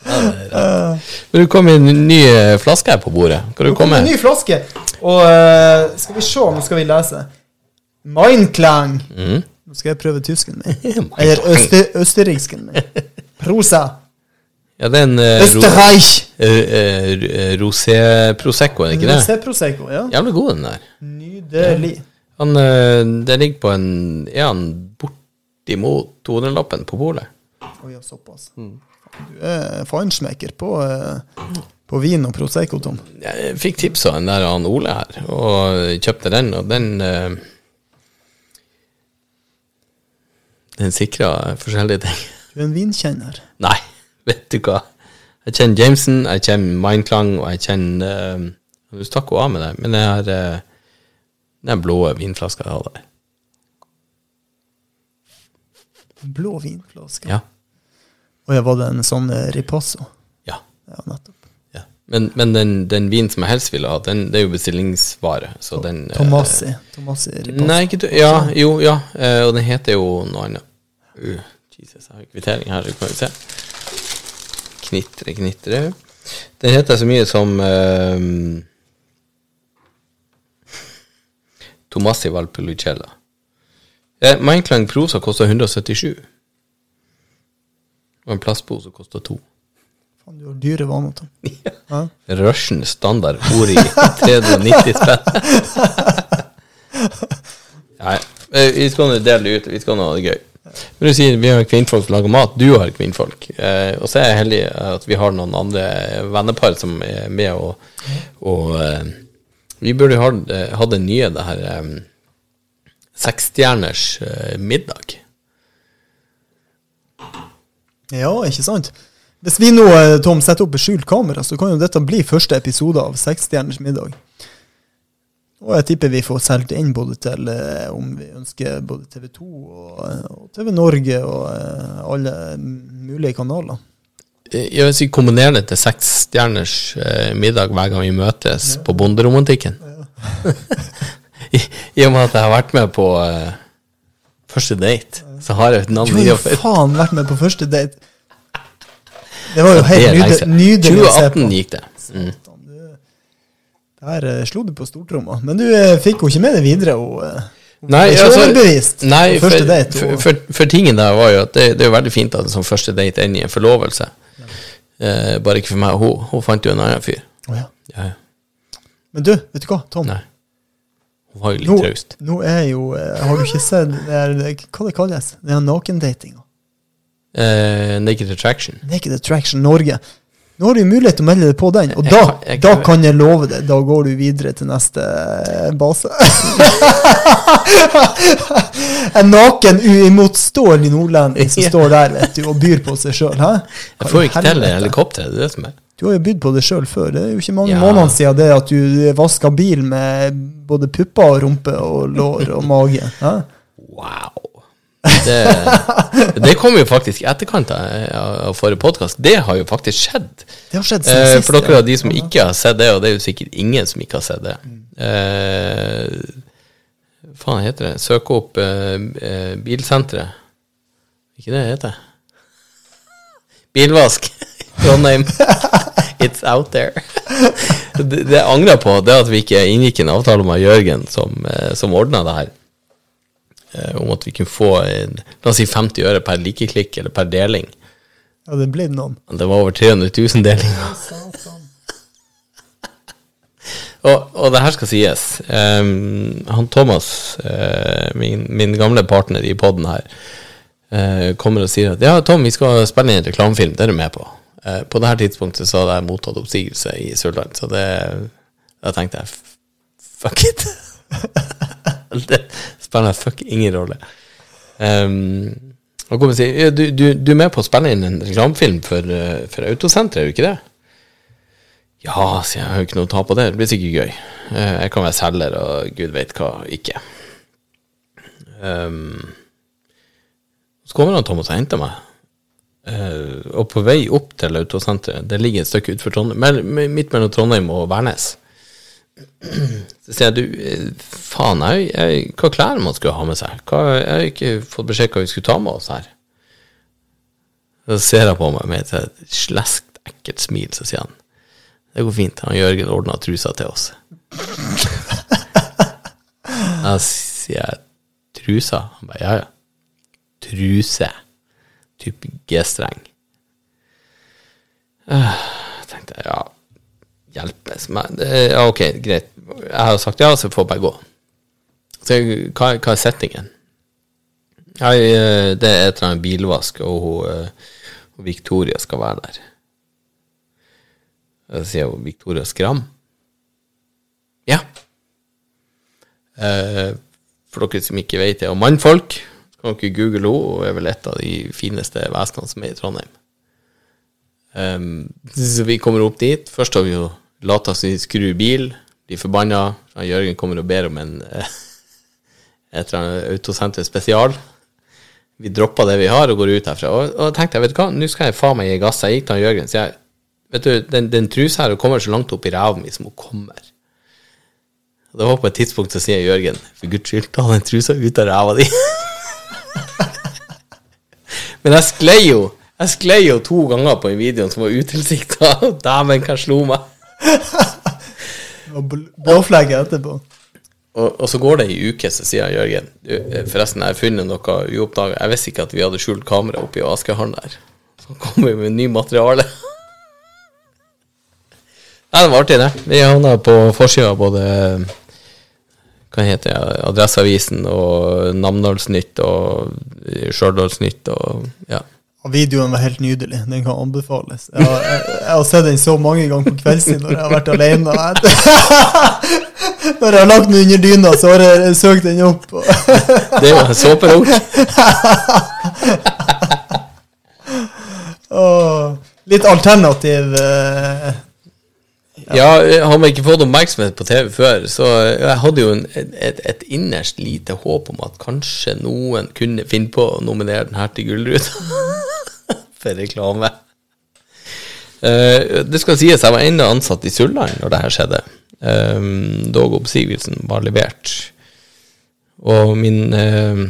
Ja, det er. Men du kom med en ny eh, flaske her på bordet. Kan du komme? en ny flaske, og uh, skal vi se, nå skal vi lese. Mindklang. Mm. Nå skal jeg prøve tysken min. Eller øster, østerriksken min. Prosa. Ja, det er en ro, Österreich. eh, eh, rosé prosecco, er det ikke det? Rosé Prosecco, ja. Jævlig god, den der. Nydelig. Han, eh, det ligger på en Er han bortimot 200-lappen på polet? Å ja, såpass. Mm. Du er feinschmecker på, på vin og Prosecco, Tom. Jeg fikk tips av en der han Ole her, og kjøpte den, og den Den sikra forskjellige ting. Du er en vinkjenner. Nei, vet du hva. Jeg kjenner Jameson, jeg kjenner Mindklang, og jeg kjenner uh, Du stakk jo av med det, men det er uh, den blå vinflaska jeg har der. Blå vinflaske. Ja. Og ja, var det en sånn riposo ripasso? ja. Ja, nettopp. ja. Men, men den, den vinen som jeg helst ville ha, den, det er jo bestillingsvare, så den Tomasi. Uh, Tomassi ripasso. Nei, ikke du, Ja, jo, ja. Uh, og den heter jo noe annet. Uh, Jesus, jeg har kvittering her, så kan vi se. Knitre, knitre. Den heter så mye som uh, Tomassi Valpolicella. Eh, Mindclang prosa koster 177. Og en plastpose koster to. Faen, du har dyre vaner, Tom. Ja. Russian standard ord i 390 spenn. Nei, eh, vi skal nå dele det ut, vi skal nå ha det gøy. Men du sier vi har kvinnfolk som lager mat, du har kvinnfolk. Eh, og så er jeg heldig at vi har noen andre vennepar som er med, og, og eh, vi burde ha eh, hatt det nye, det her eh, seksstjerners eh, middag. ja, ikke sant? Hvis vi nå, eh, Tom, setter opp skjult kamera, så kan jo dette bli første episode av Seksstjerners middag. Og jeg tipper vi får solgt inn både til eh, om vi ønsker både TV 2 og, og TV Norge og eh, alle mulige kanaler. Eh, Jeg vil si kombinere det til seksstjerners eh, middag hver gang vi møtes på bonderomantikken. I, I og med at jeg har vært med på eh, første date, så har jeg et navn Du har faen vært med på første date. Det var jo helt nydelig, nydelig å se på. 2018 gikk det. Mm. Der eh, slo du på stortromma. Men du eh, fikk jo ikke med det videre. Og, eh, Nei, altså, nei for, date. for, for, for tingen der var jo at det, det er jo veldig fint at en sånn første date ender i en forlovelse. Eh, bare ikke for meg. Hun, hun fant jo en annen fyr. Oh, ja. Ja, ja. Men du, vet du hva, Tom? Nei. Hun var jo Nå, litt traust. nå er jo Har du ikke sett det er, hva det kalles? Det nakendatinga. Eh, naked Attraction. Naked Attraction Norge. Nå har du mulighet til å melde deg på den, og da, kan- jeg da kan- jeg love deg, da går du videre til neste eh, base. en naken, uimotståelig nordlending som står der vet du, og byr på seg sjøl. Jeg får ikke til helikopteret, det er det som er. Du har jo bydd på det sjøl før. Det er jo ikke mange Ja. månedene siden det at du vaska bil med både pupper og rumpe og lår og mage. Hæ? Wow. Det, det kom jo faktisk i etterkant av forrige podkast. Det har jo faktisk skjedd. Det har skjedd siden Eh, sist. for dere ja. de som ikke har sett det, og det er jo sikkert ingen som ikke har sett det eh, Faen heter det? Søk opp eh, eh, Bilsenteret. Ikke det det heter? Bilvask. Trondheim. It's out there. det, det jeg angrer på, det at vi ikke inngikk en avtale med Jørgen som, eh, som ordna det her. Eh, om at vi kunne få la oss si 50 øre per likeklikk eller per deling. Ja, det ble noen. Det var over 300 000 delinger. Og, og det her skal sies. Um, han Thomas, uh, min, min gamle partner i poden her, uh, kommer og sier at ja, Tom, vi skal spille inn en reklamefilm. Det er du med på. Uh, på det her tidspunktet så hadde jeg mottatt oppsigelse i Sørland, så det, da tenkte jeg fuck it. det spiller fuck ingen rolle. Um, og kommer og si, «Ja, du, du, du er med på å spille inn en reklamefilm for, eh, for Autosenteret, er du ikke det? Ja, sier jeg, jeg har jo ikke noe å ta på det. Det blir sikkert gøy. Eh, Jeg kan være selger, og gud vet hva ikke. Um, så kommer han Thomas og henter meg. Uh, og på vei opp til Autosenteret, det ligger et stykke utenfor Trondheim, midt mellom Trondheim og Værnes. Så sier jeg, du, faen, jeg, jeg, hva klær man skulle ha med seg? Hva, jeg har ikke fått beskjed hva vi skulle ta med oss her. Så ser han på meg med et sleskt, ekkelt smil, så sier han, det går fint, han Jørgen ordna trusa til oss. Da sier jeg, trusa? Han bare, ja, ja. Truse. Typ G-streng. Jeg tenkte jeg, ja, hjelpes. meg. ja, ok, greit. Jeg har sagt ja, så får jeg bare gå. Så jeg, hva, hva er settingen? Nei, eh, det er et eller annet bilvask, og hun, eh, Victoria skal være der. Så sier hun Victoria Skram. Ja. Eh, for dere som ikke vet det, og mannfolk. Kan dere google henne, og er vel et av de fineste vesenene som er i Trondheim. Um, så vi kommer opp dit. Først har vi jo lata som vi skrur bil, blir forbanna. Jørgen kommer og ber om en et eller annet autosenter spesial. Vi dropper det vi har, og går ut herfra. Og, og tenkte jeg, vet du hva, nå skal jeg faen meg gi gass. Jeg gikk til Jørgen, så jeg Vet du, den, den trusa her kommer så langt opp i ræva mi som hun kommer. Og det var på et tidspunkt så sier Jørgen, for guds skyld, ta den trusa ut av ræva di. Men jeg sklei jo Jeg sklei jo to ganger på en video som var utilsikta. Dæven, hva slo meg? Og bl- etterpå. Og, og så går det ei uke, så sier Jørgen eh, Forresten, jeg har funnet noe uoppdaga. Jeg visste ikke at vi hadde skjult kamera oppi askehallen der. Så kommer vi med ny materiale. Nei, det var artig, det. Vi havna på forsida av både hva heter det, Adresseavisen og Namdalsnytt og Stjørdalsnytt og ja. Videoen var helt nydelig. Den kan anbefales. Jeg har, jeg, jeg har sett den så mange ganger på kveldstid når jeg har vært alene. Når jeg har lagt den under dyna, så har jeg søkt den opp. Det er jo en såperunk. og litt alternativ ja. Ja, har man ikke fått oppmerksomhet på TV før, så jeg hadde jo en, et, et innerst lite håp om at kanskje noen kunne finne på å nominere den her til Gullruta for reklame. Uh, det skal sies, jeg var ennå ansatt i Sulland når det her skjedde. Um, dog oppsigelsen var levert. Og min uh,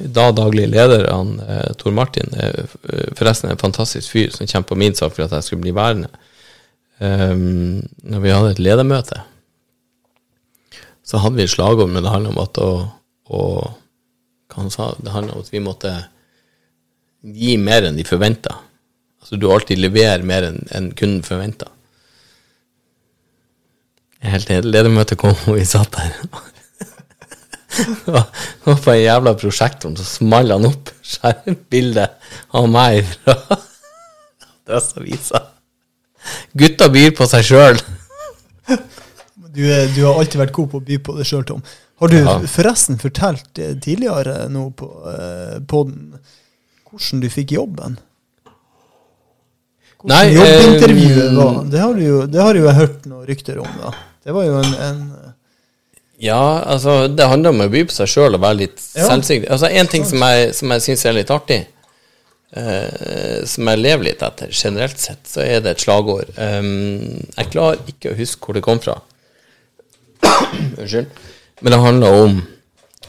da daglig leder, han, uh, Tor Martin, er eh, forresten en fantastisk fyr som kjemper på min sak for at jeg skulle bli værende. Um, når vi hadde et ledermøte, så hadde vi et slagord, men det handla om at å, å Hva han sa? Det handla om at vi måtte gi mer enn de forventa. Altså du alltid leverer mer enn enn kunden forventa. Helt enig. ledermøtet kom, og vi satt der. Og på en jævla prosjektor så smalt han opp skjermbildet av meg fra Adresseavisa. Gutta byr på seg sjøl. du, er- du har alltid vært god på å by på det sjøl, Tom. Har du Ja. forresten fortalt eh, tidligere nå på eh, podden hvordan du fikk jobben? Hvordan Nei, jobbintervjuet eh, var? Det har, du jo, det har jo jeg hørt noen rykter om. da. Det var jo en, en Ja, altså, det handler om å by på seg sjøl og være litt Ja. selvsikker. Altså, en ting som jeg, som jeg syns er litt artig, eh, som jeg lever litt etter generelt sett, så er det et slagord. Um, jeg klarer ikke å huske hvor det kom fra. Unnskyld. Men det handler om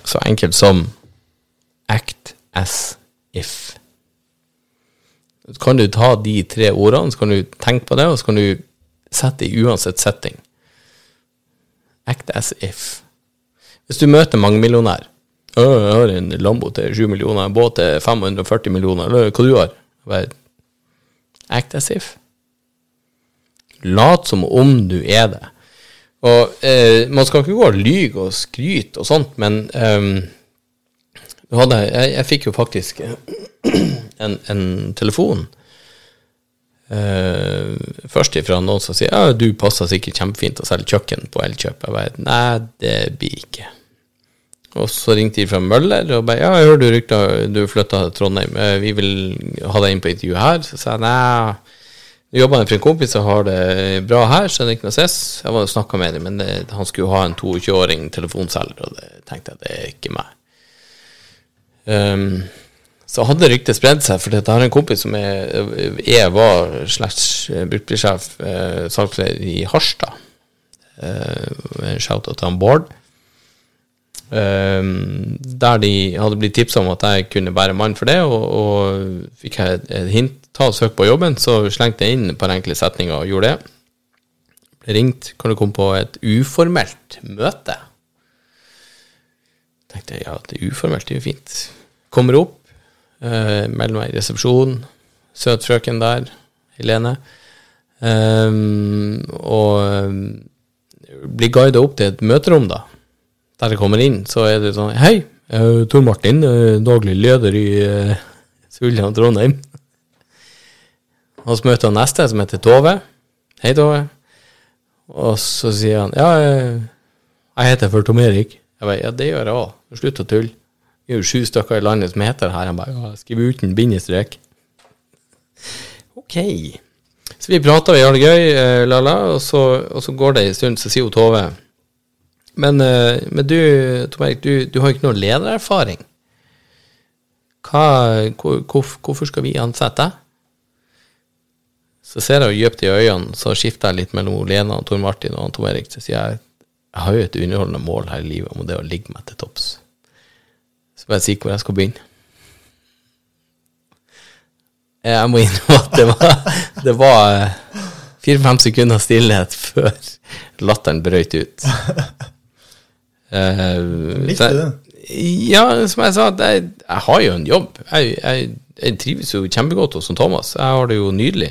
så enkelt som act as if. Kan du ta de tre ordene, så kan du tenke på det, og så kan du sette det i uansett setting. Act as if. Hvis du møter mangemillionær «Å, Jeg har en Lambo til 7 millioner, en båt til 540 millioner, eller hva du har. Act as if. Lat som om du er det. Og eh, Man skal ikke gå og lyge og skryte og sånt, men du hadde, jeg, jeg fikk jo faktisk en, en telefon uh, først ifra noen som sier ja, du passer sikkert kjempefint å selge kjøkken på Elkjøp. Jeg bare nei, det blir ikke. Og så ringte de fra Møller og bare ja, jeg du rykter du flytta til Trondheim, eh, vi vil ha deg inn på intervju her. Så sa jeg nei, nå jobber jeg for en kompis som har det bra her, så det er ikke noe stress. Jeg var og snakka med dem, men det, han skulle ha en 22-åring telefonselger, og det tenkte jeg det er ikke meg. Um, så hadde ryktet spredd seg, for jeg har en kompis som er, er var slash bruktbilsjef, eh, salgsleder i Harstad. Eh, Shout-out til han Bård. Um, der de hadde blitt tipsa om at jeg kunne være mann for det, og, og fikk jeg et, hint ta og søk på jobben, så slengte jeg inn et par enkle setninger og gjorde det. Ringt, kan du komme på et uformelt møte? Tenkte jeg ja, det er uformelt, det er jo fint. Kommer opp, eh, melder meg i resepsjon, søt frøken der, Helene, um, og um, blir guidet opp til et møterom, da. Der jeg kommer inn, så er det sånn Hei, er Tor Martin, eh, daglig leder i uh, Suljan Trondheim. Og så møter han neste, som heter Tove. Hei, Tove. Og så sier han Ja, jeg heter for Tom Erik. Jeg bare, ja, det gjør jeg òg. Slutt å tulle. Vi er jo sju stykker i landet som heter det her. Han bare, ja, skriv uten bindestrek. Ok. Så vi prater, vi har det gøy, Lala, la-la, og, så, går det en stund, så sier hun Tove Men, eh, men du, Tom Erik, du, du har ikke noe ledererfaring. Hva, hvor, hvorf- hvorfor skal vi ansette deg? Så ser jeg jo dypt i øynene, så skifter jeg litt mellom Lena og Tor Martin og Tom Erik. Så sier jeg jeg har jo et underholdende mål her i livet, om det å ligge meg til topps. Så bare si hvor jeg skal begynne. Jeg må innrømme at det var, det var eh, fire-fem sekunder stillhet før latteren brøt ut. Eh, Likte du det. Ja, som jeg sa, jeg, jeg har jo en jobb. Jeg, jeg, jeg trives jo kjempegodt hos Thomas. Jeg har det jo nydelig.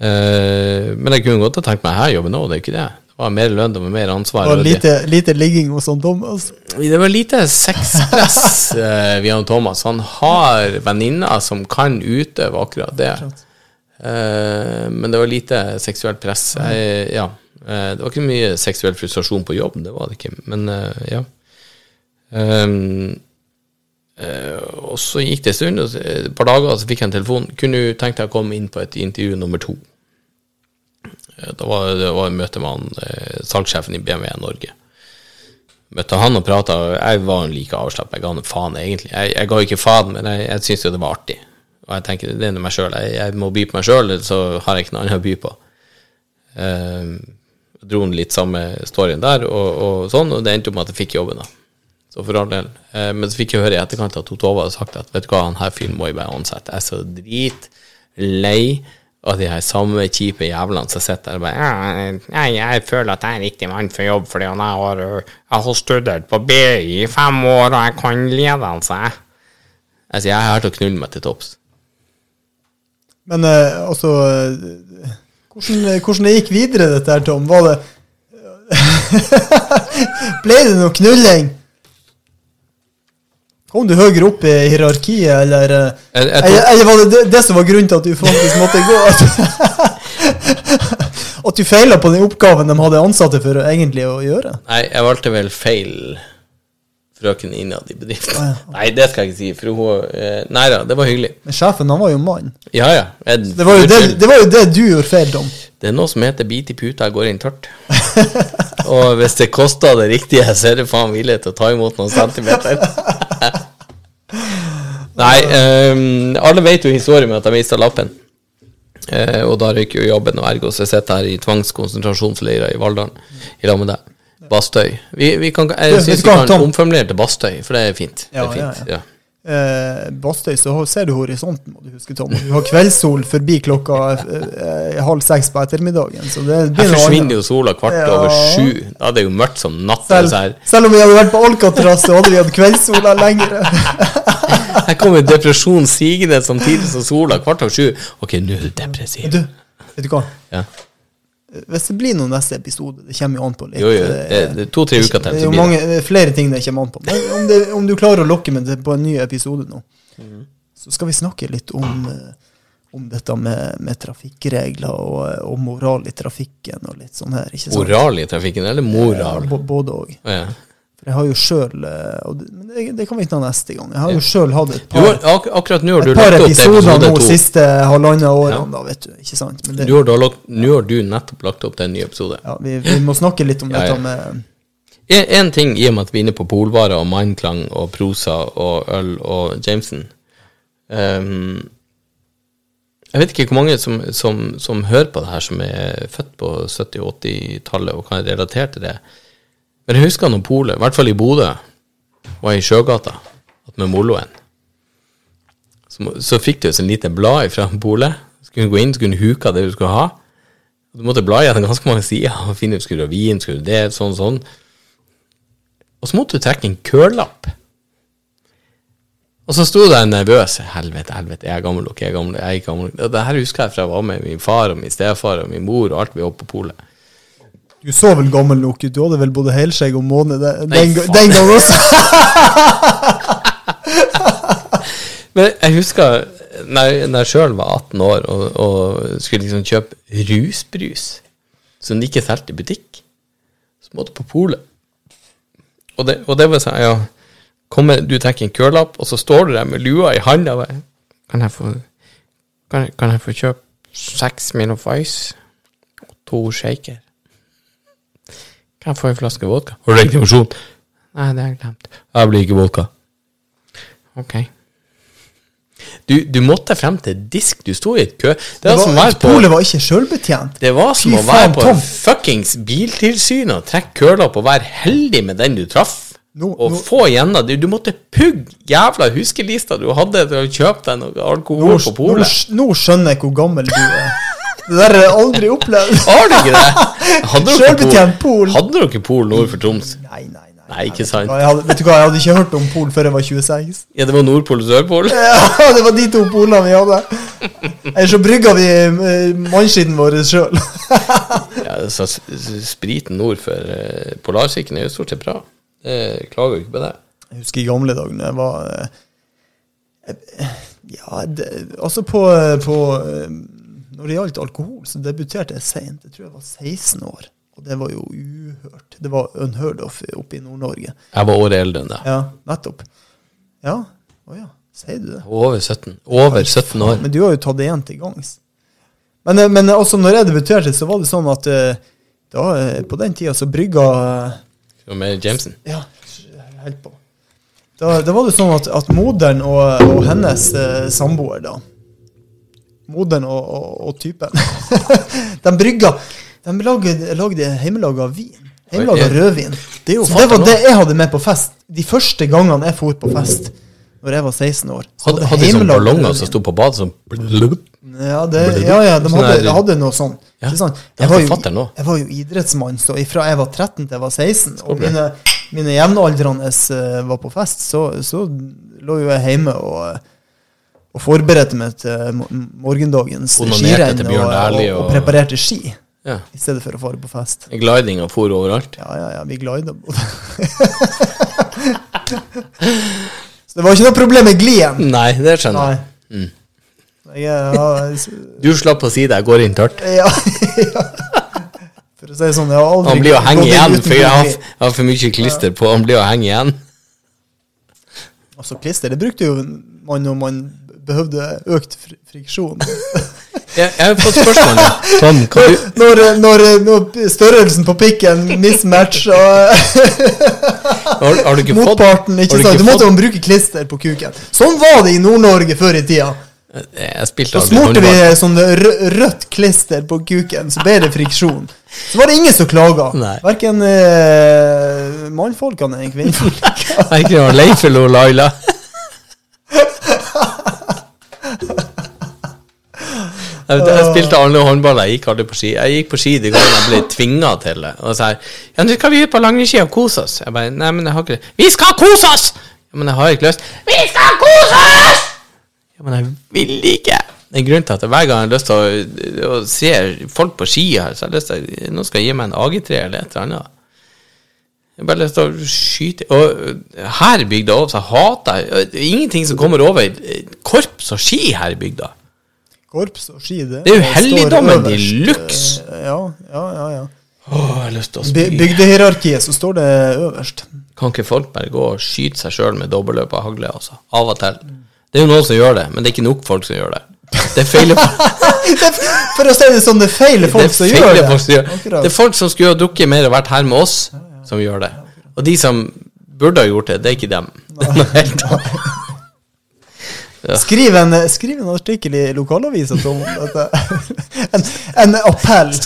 Eh, men jeg kunne godt ha tenkt meg her jobben òg, det er ikke det. Det var mer lønn, var mer ansvar. Og lite, lite ligging hos han Thomas. det var lite sexpress uh, via Thomas. Han har venninner som kan utøve akkurat det. Eh, men det var lite seksuelt press. Jeg, ja. Eh, det var ikke mye seksuell frustrasjon på jobb, det var det ikke. Men eh, ja. Um, eh, og så gikk det en stund, og et par dager, og så fikk jeg en telefon. Kunne du tenkt deg å komme inn på et intervju nummer to? Eh, Da var det var møte med han, eh, salgssjefen i BMW Norge møtte han og prata, jeg var like avslappet. Jeg ga han faen, egentlig. Jeg, jeg ga ikke faen, men jeg, jeg syntes jo det var artig. Og jeg tenker, det er meg sjøl. Jeg, jeg må by på meg sjøl, så har jeg ikke noe annet å by på. Eh, dro han litt samme storyen der, og, og sånn, og det endte opp med at jeg fikk jobben, da. Så for all del. Eh, men så fikk jeg høre i etterkant at Tove hadde sagt at vet du hva, han her fyren må jeg bare ansette. Jeg er så dritlei av de her samme kjipe jævlene som sitter der og bare ja, jeg, jeg føler at jeg er riktig mann for jobb, fordi jeg har, jeg har studert på BI i fem år, og jeg kan ledelse. Jeg sier jeg er her til å knulle meg til topps. Men eh, altså eh, hvordan, hvordan det gikk videre, dette her, Tom? Var det Ble det noe knulling? Kom du høyere opp i hierarkiet, eller eh, Jeg- jeg tror- eller var det, det det som var grunnen til at du faktisk måtte gå? At, at du feila på den oppgaven de hadde ansatte for egentlig å gjøre? Nei, jeg valgte vel feil frøken innad i bedriften. Å, ja. Nei, det skal jeg ikke si, for hun eh, Nei da, det var hyggelig. Men sjefen, han var jo mann. Ja ja. Jeg, Det var det, det, var jo det du gjorde feil, om Det er noe som heter bit i puta, jeg går inn tørt. Og hvis det koster det riktige, så er det faen villig til å ta imot noen centimeter. Nei, um, alle vet jo historien med at jeg mista lappen. Uh, og da røyker jo jobben, og ergo så jeg sitter her i tvangskonsentrasjonsleira i Valldalen i lag med deg. Bastøy. Vi, vi kan, jeg syns vi kan omformulere til Bastøy, for det er fint. Ja, det er fint. ja, Ja, Eh, Bastøy, så ser du horisonten, må du huske, Tom. Du har kveldssol forbi klokka eh, halv seks på ettermiddagen. Så det Her forsvinner jo sola kvart Ja. over sju. Da er det jo mørkt som natt. Selv, selv om vi hadde vært på Alcatraz, så hadde vi hatt kveldssola lenger. her kommer depresjon sigende samtidig som sola kvart over sju. Ok, nå er du depressiv. Du, vet du hva? Ja. Hvis det blir noen neste episode, det kommer jo an på litt Jo, jo, eh, det, det er to-tre uker Det til. er jo mange, det. er flere ting det kommer an på. Men om, det, om du klarer å lokke meg på en ny episode nå, mm. så skal vi snakke litt om, eh, om dette med, med trafikkregler og, og moral i trafikken og litt sånn her. ikke sant? Oral i trafikken, eller moral? både òg. Ja. For jeg har jo sjøl Men det, det kan vi ta neste gang. Jeg har jo sjøl hatt et par, ak akkurat nå har du lagt opp til episode nå to. siste halvannet årene, Ja. da, vet du. Ikke sant? Men det, Du har, da lagt- Nå har du nettopp lagt opp til en ny episode. ja, vi, vi må snakke litt om Ja, dette med En, en ting i og med at vi er inne på polvarer og mindklang og prosa og øl og Jameson um, Jeg vet ikke hvor mange som, som, som hører på det her, som er født på 70- og 80-tallet og kan relatere til det. Men jeg husker når polet, i hvert fall i Bodø, var i Sjøgata, at med Moloen så, så fikk du et lite blad fra polet. Skulle gå inn, skulle huka det du skulle ha. Du måtte bla gjennom ganske mange sider og finne ut skulle du ha vin, skulle du det, sånn, sånn. Og så måtte du trekke en kølapp. Og så sto der nervøs. Helvete, helvete, jeg er gammel nok, jeg er gammel nok, jeg er gammel nok. Det her husker jeg fra jeg var med min far og min stefar og min mor og alt vi var på polet. Du så vel gammel nok ut? Du hadde vel både helskjegg og måne den, Nei, den, den også? Men jeg husker når, når jeg sjøl var 18 år og, og skulle liksom kjøpe rusbrus som de ikke solgte i butikk, så måtte jeg på polet. Og det, og det var sånn, ja kommer, Du trekker en kølapp, og så står du der med lua i handa og bare, Kan jeg få kan, jeg- kan jeg få kjøpe seks Minoff Ice og to shaker? Kan jeg få en flaske vodka? Har du legitimasjon? Nei, det har jeg glemt. Jeg blir ikke vodka. Ok. Du, du måtte frem til disk. Du sto i et kø. Det var, som å på Polet var ikke sjølbetjent. det var som Fy å være på Tom. fuckings Biltilsynet og trekke kølapp og være heldig med den du traff. No, og no. få igjen det. Du måtte pugge jævla huskelista du hadde til å kjøpe deg noe alkohol no, på nå, polet. nå skjønner jeg hvor gammel du er. Det der har jeg aldri opplevd. Har du ikke det? Hadde dere pol. Hadde dere pol nord for Troms? Nei, nei, nei. Nei, ikke sant. Jeg hadde, vet du hva, jeg hadde ikke hørt om pol før jeg var 26. Ja, det var Nordpol og Sørpol? Ja, det var de to polene vi hadde. Eller så brygga vi eh, mannskitten vår sjøl. Ja, så spriten nord for polarsikken Polarsirkelen er jo stort sett bra. Jeg klager jo ikke på det. Jeg husker i gamle dager jeg var eh, Ja, det, altså på, på eh, Når det gjaldt alkohol, så debuterte jeg seint. Jeg tror jeg var 16 år. Og det var jo uhørt. Det var unheard of oppe i Nord-Norge. Jeg var året eldre enn deg. Ja, nettopp. Ja, å ja. Sier du det? Over 17. Over 17 år. Men du har jo tatt det igjen til gangs. Men, eh, men også når jeg debuterte, så var det sånn at eh, da, eh, på den tida så brygga med Jameson. Ja, helt på. Da, da var det sånn at, at moderen og, og hennes eh, samboer, da Moderen og, og, og typen De brygga De lagde, lagde hjemmelaga vin. Hjemmelaga rødvin. det Så det var det jeg hadde med på fest. De første gangene jeg for på fest, Når jeg var 16 år. Hadde, hadde de sånne ballonger rødvin. som sto på badet som? Ja, det, ja, ja, de Sånn hadde, de hadde noe sånn. Ja, Jeg, var jo, jeg var jo idrettsmann, så fra jeg var 13 til jeg var 16, og mine, mine jevnaldrende eh, var på fest, så, så lå jo jeg hjemme og, og forberedte meg til morgendagens skirenn og, og, og preparerte ski, Ja. i stedet for å fare på fest. Glidinga for overalt. Ja, ja, ja, vi glida både. så det var ikke noe problem med glien. Nei, det skjønner jeg. Mm. Jeg, er- Du slapp å si det, jeg går inn tørt. Ja, ja. For å si det sånn, jeg har aldri Han blir å henge igjen, for jeg har, jeg har for mye klister på. Han blir å henge igjen. Altså, klister, det brukte jo man når man behøvde økt friksjon. Jeg, jeg har fått spørsmål. Tom, kan du Når, når, når størrelsen på pikken mismatcher Har, har du ikke fått motparten, ikke du sant? Du måtte jo bruke klister på kuken. Sånn var det i Nord-Norge før i tida. Jeg spilte Da aldri smurte vi sånn rødt klister på kuken, så ble det friksjon. Så var det ingen som klaga. Verken eh, mannfolkene eller kvinnfolkene. Leif eller Laila. Jeg, jeg spilte alle håndball, jeg gikk aldri på ski. Jeg gikk på ski de gangene jeg ble tvinga til det. Og så her, ja, nå skal vi ut på langrennsski og kose oss. Jeg bare, nei, men jeg har ikke det. Vi skal kose oss! Ja, men jeg har ikke lyst. Vi skal kose oss! Ja, men jeg vil ikke. Det er grunnen til at hver gang jeg har lyst til å, å se folk på ski her, så har jeg lyst til Nå skal jeg gi meg en AG3 eller et eller annet. Jeg har bare lyst til å skyte Og øh, her i bygda også, så hater jeg øh, Ingenting som kommer over korps og ski her i bygda. Korps og ski, det, Det er jo helligdommen de luxe. Eh, Ja, ja, ja. ja. Åh, jeg har lyst til å spy. Bygdehierarkiet, så står det øverst. Kan ikke folk bare gå og skyte seg sjøl med dobbeltløp av hagle, altså? Av og til. Det er jo noen som gjør det, men det er ikke nok folk som gjør det. Det er feil For å si det sånn, det er feil folk som gjør det. folk som gjør det. Er folk som skulle ha drukket mer og vært her med oss, som gjør det. Og de som burde ha gjort det, det er ikke dem. Det er annet. Skriv en, skriv en artikkel i lokalavisa, Tom. om dette. En, en appell.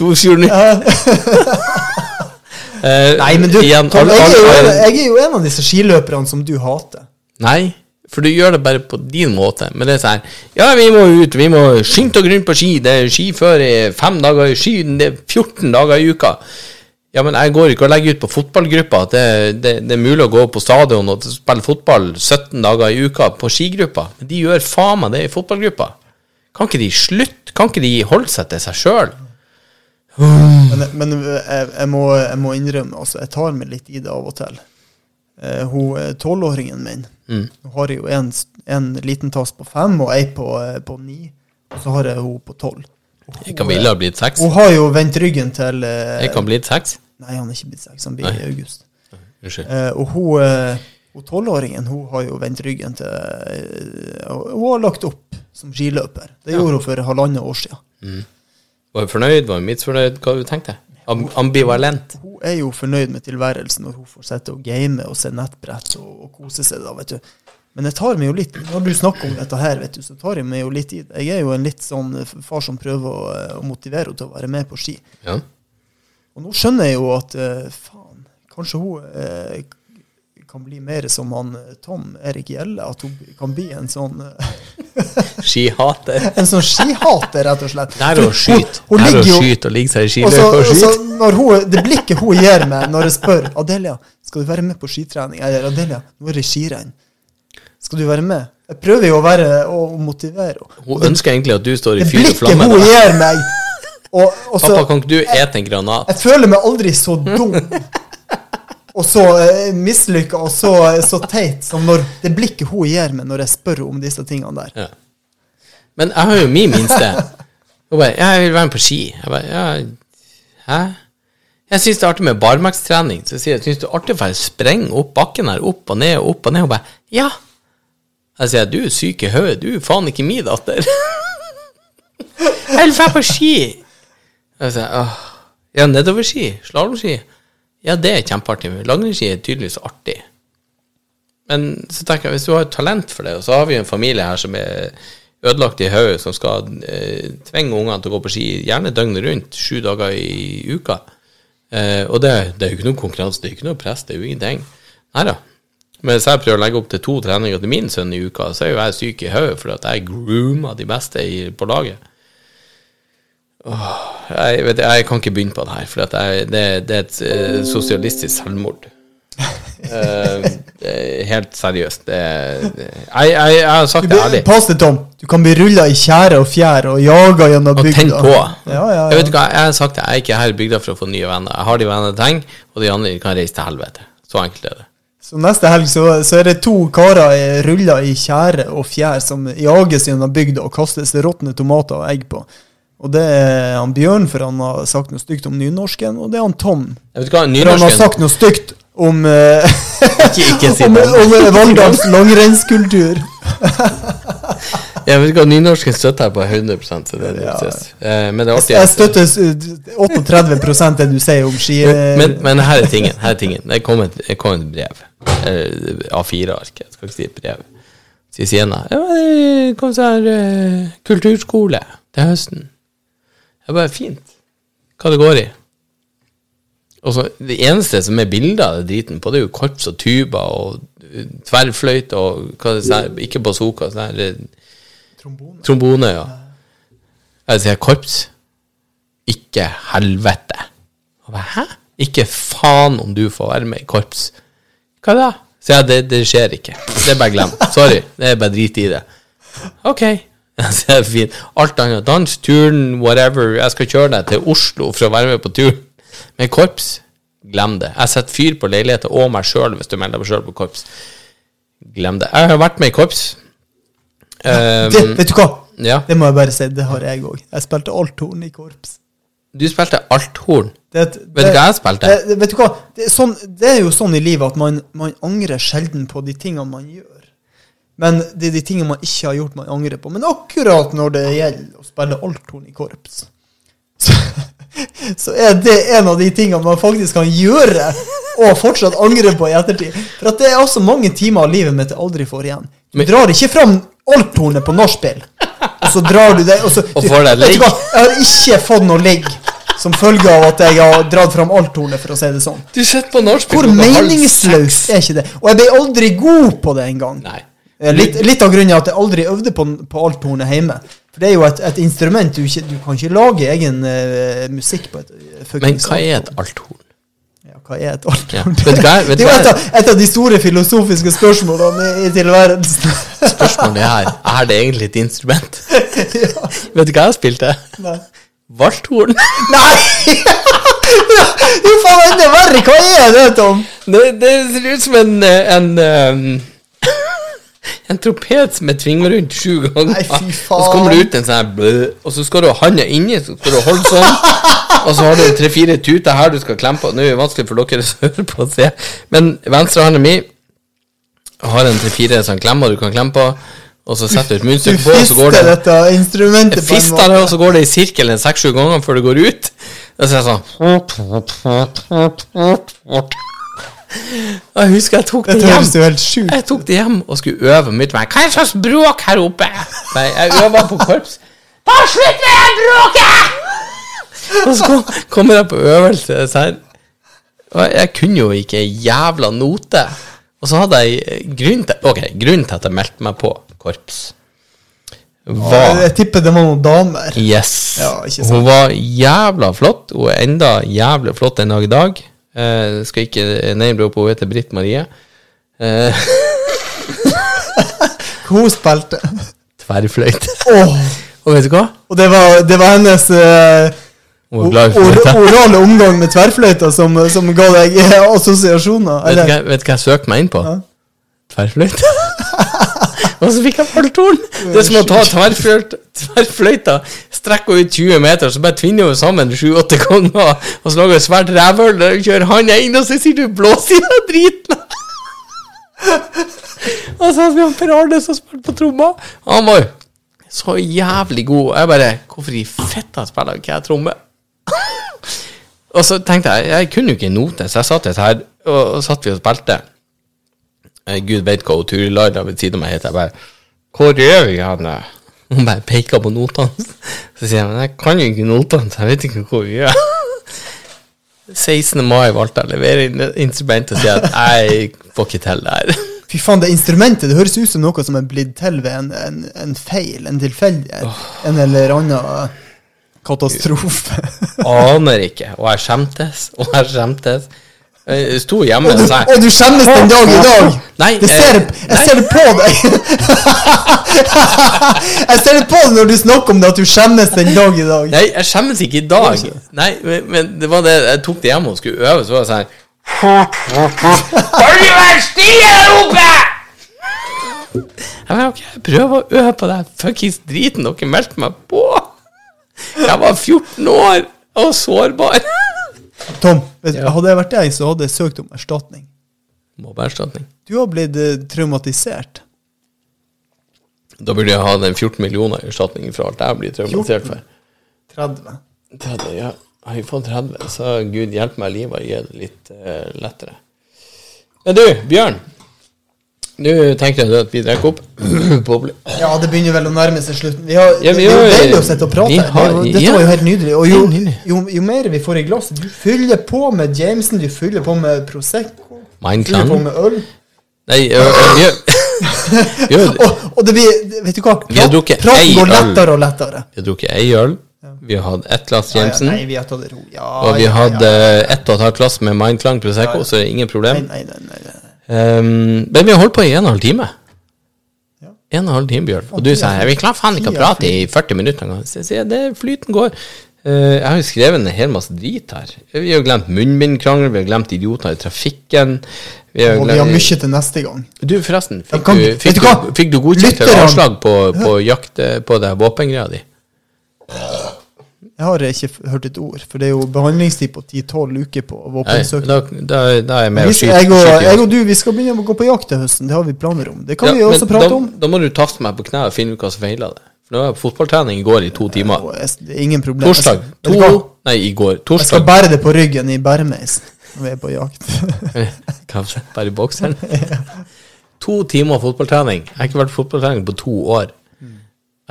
Eh, Nei, men du, igjen, Tom, jeg, er jo, en- jeg er jo en av disse skiløperne som du hater. Nei, for du gjør det bare på din måte. Men det er sånn Ja, vi må ut, vi må skynde oss rundt på ski. Det er skiføre i fem dager i sky, det er 14 dager i uka. Ja, men jeg går ikke og legger ut på fotballgruppa at det, det, det er mulig å gå på stadion og spille fotball 17 dager i uka på skigruppa. Men de gjør faen meg det i fotballgruppa. Kan ikke de slutte? Kan ikke de holde seg til seg sjøl? Men, men jeg, jeg, må, jeg må innrømme, altså, jeg tar meg litt i det av og til. Eh, hun eh, tolvåringen min Mm. Hun har jo en, en liten tass på fem og ei på, eh, på ni. Og så har jeg hun på tolv. Jeg kan ville ha blitt seks. Hun har jo vendt ryggen til eh, Jeg kan blitt seks. Nei, han er ikke blitt seks, han blir i august. Unnskyld. Eh, og hun eh, hun tolvåringen hun har jo vendt ryggen til eh, Hun har lagt opp som skiløper. Det gjorde hun for halvannet år siden. Var hun fornøyd? Var hun misfornøyd? Hva du tenkte Am Ambivalent? Hun er jo fornøyd med tilværelsen når hun får sitte og game og se nettbrett og, og kose seg. da, vet du. Men jeg tar meg jo litt, når du snakker om dette her, vet du, så tar jeg meg jo litt i det. Jeg er jo en litt sånn eh, far som prøver å, eh, å motivere henne til å være med på ski. Ja. Og nå skjønner jeg jo at eh, faen, kanskje hun eh, kan bli mer som han Tom Erik Gjelle. At hun kan bli en sånn Skihater. En sånn skihater, rett og slett. Der hun skyter. skyte. Hun, hun Lær å ligger jo skyte og ligger seg i skiløypa og og så skyte. når hun, Det blikket hun gir meg når jeg spør Adelia, skal du være med på skitrening. Eller Adelia, nå er det skirenn. Skal du være med? Jeg prøver jo å være og motivere. Hun ønsker egentlig at du står i fyr og blikket hun gir meg og, og så, Pappa, kan ikke du ete en granat? Jeg føler meg aldri så dum og så uh, mislykka og så, så teit som når det blikket hun gir meg når jeg spør om disse tingene der. Ja. Men jeg har jo min minste. Hun bare 'Jeg vil være med på ski'. Jeg bare ja, 'Hæ?' Jeg syns det er artig med barmarkstrening. Så jeg sier jeg syns det er artig å sprenge opp bakken her, opp og ned og opp og ned. Hun bare 'Ja'. Jeg sier 'Du er syk i hodet. Du er faen ikke min datter'. Eller drar på ski. Jeg sier åh, ja, nedoverski. Slalåmski. Ja, det er kjempeartig. Langrennsski er tydeligvis artig. Men så tenker jeg, hvis du har talent for det, og så har vi en familie her som er ødelagt i hodet, som skal eh, tvinge ungene til å gå på ski gjerne døgnet rundt, sju dager i uka. Eh, og det, det er jo ikke noe konkurranse, det er jo ikke noe press, det er jo ingenting. Nei da. Men hvis jeg prøver å legge opp til to treninger til min sønn i uka, så er jo jeg syk i hodet fordi at jeg groomer de beste i, på laget. Åh, jeg, vet, jeg kan ikke begynne på det her, for jeg, det, det er et eh, sosialistisk selvmord. Eh, helt seriøst. Det, det, jeg, jeg, har sagt Du, det ærlig. pass deg, Tom. Du kan bli rulla i tjære og fjær og jaga gjennom bygda. Og tenk på. Ja, ja, Jeg vet hva, jeg har sagt det, jeg er ikke her i bygda for å få nye venner. Jeg har de vennene jeg trenger, og de andre kan reise til helvete. Så enkelt er det. Så neste helg så, så er det to karer i- rulla i tjære og fjær som jages gjennom bygda og kastes råtne tomater og egg på. Og det er han Bjørn, for han har sagt noe stygt om nynorsken, og det er han Tom. Jeg vet hva, nynorsken. For han har sagt noe stygt om, eh, Ikke, ikke si det. om Valldals langrennskultur. Jeg vet ikke om nynorsken støtter jeg på 100% så det er Ja. ja. eh, Men det er artig. Jeg støtter s- 38 det du sier om ski... men, men, men her er tingen. Her er tingen. Det kom et, det kom et brev. Eh, A4-ark. Jeg skal ikke si et brev. Sier Siena. ja, det kom sånn eh, kulturskole til høsten. Det er bare Fint. Hva det går i? Og så Det eneste som er bilder av det driten på, det er jo korps og tuba og eh, tverrfløyte og hva det er, ikke bazooka, sånn her eh, Trombone. Trombone, ja. Jeg sier korps. Ikke helvete. Hæ? Ikke faen om du får være med i korps. Hva da? Så jeg, det, det skjer ikke. Det er bare glem. Sorry. Det er bare drit i det. Ok. Så er fint. Alt annet. Dans, turn, whatever. Jeg skal kjøre deg til Oslo for å være med på tur. Men korps, glem det. Jeg setter fyr på leiligheter og meg sjøl hvis du melder deg sjøl på korps. Glem det. Jeg har vært med i korps. Um, Det, vet du hva? ja. Det må jeg bare si, det har jeg òg. Jeg spilte althorn i korps. Du spilte althorn. Vet du hva jeg spilte? Det, vet du hva? Det sånn, det er jo sånn i livet at man, man angrer sjelden på de tingene man gjør. Men det er de tingene man ikke har gjort, man angrer på. Men akkurat når det gjelder å spille althorn i korps, så, så er det en av de tingene man faktisk kan gjøre, og fortsatt angre på i ettertid. For at det er også mange timer av livet mitt jeg aldri får igjen. Du drar ikke fram althornet på nachspiel, og så drar du det og så, Og får deg ligg. Jeg har ikke fått noe ligg som følge av at jeg har dratt fram althornet, for å si det sånn. Du sitter på nachspiel Hvor meningsløst er ikke det? Og jeg ble aldri god på det engang. Eh, Litt, litt av grunnen er at jeg aldri øvde på, på althornet hjemme. For det er jo et, et instrument du ikke Du kan ikke lage egen uh, musikk på et Men hva er et althorn. Hva er et althorn? Ja. Vet hva vet det er jo et et av de store filosofiske spørsmålene i, i tilværelsen. Spørsmålet er her er det egentlig et instrument? ja. Vet du hva jeg spilte? Nei! Valthorn. Nei! Jo, faen, enda verre! Hva er det, Tom? Det, det ser ut som en eh, en, um, en trompet som er tvinga rundt sju ganger. Nei, fy faen. Og så kommer det ut en sånn her blø, og så skal du ha handa inni, så skal du holde sånn. Og så har du tre-fire tuter her du skal klemme på. Nå er det vanskelig for dere som hører på å se, men venstrehånda mi har en tre-fire sånn klemmer du kan klemme på, og så setter du et munnstykke på, og så går det dette instrumentet Fister det, og så går det i sirkel seks-sju ganger før det går ut. Og så er det sånn Jeg husker jeg tok det hjem. Jeg tok det hjem og skulle øve mitt vei. Hva er det slags bråk her oppe? Nei, jeg øver på korps. Ta slutt med det bråket! Og så kom, kommer jeg på øvelse her. Og jeg kunne jo ikke jævla note. Og så hadde jeg grunn til Ok, grunnen til at jeg meldte meg på korps, var Jeg tipper det var noen damer. Yes. Ja. Hun var jævla flott. Hun er enda jævlig flott den dag i dag. Eh, skal ikke name-droppe, hun heter Britt Marie. Eh, Hun spilte. Tverrfløyte. Oh. Og vet du hva? og det var, det var hennes fløyte. orale omgang med tverrfløyta som, som ga deg assosiasjoner. Vet du hva, vet hva jeg søkte meg inn på? Ja. Tverrfløyte. Og så fikk jeg falltorn. Det er som å ta tverrfløyta, strekke henne ut 20 meter, så bare tvinner hun sammen sju-åtte ganger, og så lager hun svært rævhull, og kjører han inn, og så sier du 'blås i deg driten'. og så har vi Per Arne som spilte på tromma. Han var så jævlig god. Jeg bare 'Hvorfor i fitta spiller ikke jeg tromme?' og så tenkte jeg Jeg kunne jo ikke note, så jeg satt her, og, og satt vi og spilte. Eh, Gud vet hva Turid Turi Laila ved siden av meg heter. Jeg bare 'Hvor er vi hen?' Hun bare peker på notene. Så sier jeg 'Men jeg kan jo ikke notene, så jeg vet ikke hvor vi er'. 16. mai valgte jeg å levere instrumentet og si at jeg får ikke til det her. fy faen, det instrumentet det høres ut som noe som er blitt til ved en, en, en feil, en tilfeldighet. En eller annen katastrofe. Aner ikke. Og jeg skjemtes, og jeg skjemtes. Jeg sto hjemme Og du, og sa og du skjemmes den dag i dag! Nei, det ser, jeg jeg ser det på deg! jeg ser det på deg når du snakker om det, at du skjemmes den dag i dag. Nei, jeg skjemmes ikke i dag. Nei, men, men det var det Jeg tok det hjemme og skulle øve, så var det sånn Kan du være stille der oppe?! Jeg mener, okay, jeg prøver å øve på den fuckings driten dere meldte meg på. Jeg var 14 år og sårbar. Tom, Ja. hadde jeg vært deg, så hadde jeg søkt om erstatning. Mobbeerstatning. Du har blitt eh, traumatisert. Da burde jeg ha den 14 millioner i erstatning for alt jeg blir traumatisert for. 30. 30, ja. Har jeg fått 30, så gud hjelpe meg livet og gi det litt eh, lettere. Men du, Bjørn. Du tenkte jeg at vi drikker opp? Boble. Ja, det begynner vel å nærme seg slutten. Vi har, Ja, vi det er jo å sitte og prate. Det har- jo- Dette ja. var jo helt nydelig. Og jo, jo, jo mer vi får i glasset Du fyller på med Jameson, du fyller på med Prosecco, Mein fyller på med øl. Nei, ø, ø, gjør gjør- Og, og det blir Vet du hva? Vi har drukket ei går øl. lettere og lettere. Vi har drukket ei øl. Vi har hatt ett glass Ja, ja, nei, vi har tatt det ro. Ja, Og vi hadde ja. ett og et halvt glass med Mindclang Prosecco, så det er ingen problem. nei, nei, nei, nei. Um, men vi har holdt på i en og en halv time. Ja. En og en halv time, Bjørn. Og du sier vi klarer faen ikke å prate i 40 minutter. Så jeg sier det flyten går. Uh, jeg har jo skrevet en hel masse drit her. Vi har glemt munnbindkrangel, vi har glemt idioter i trafikken. Vi har Og vi har glemt- mye til neste gang. Du, forresten, fikk, kan- du, fikk, du fikk du godkjent avslag på, på jakt eh, på det våpengreia di? Jeg har ikke hørt et ord, for det er jo behandlingstid på 10-12 uker på våpensøking. da, da, da er jeg med Vi å skal- skyte. Jeg, og- jeg og du vi skal begynne å gå på jakt til høsten. Det har vi planer om. Det kan vi også prate da, om. Da må du tafse meg på kne og finne ut hva som feiler det. For nå var jeg fotballtrening i går i to timer. Ja, Det er ingen problem. Torsdag. To? Nei, i går. Jeg skal bære det på ryggen i bæremeis når vi er på jakt. Bare i bokseren? To timer fotballtrening. Jeg har ikke vært fotballtrening på to år.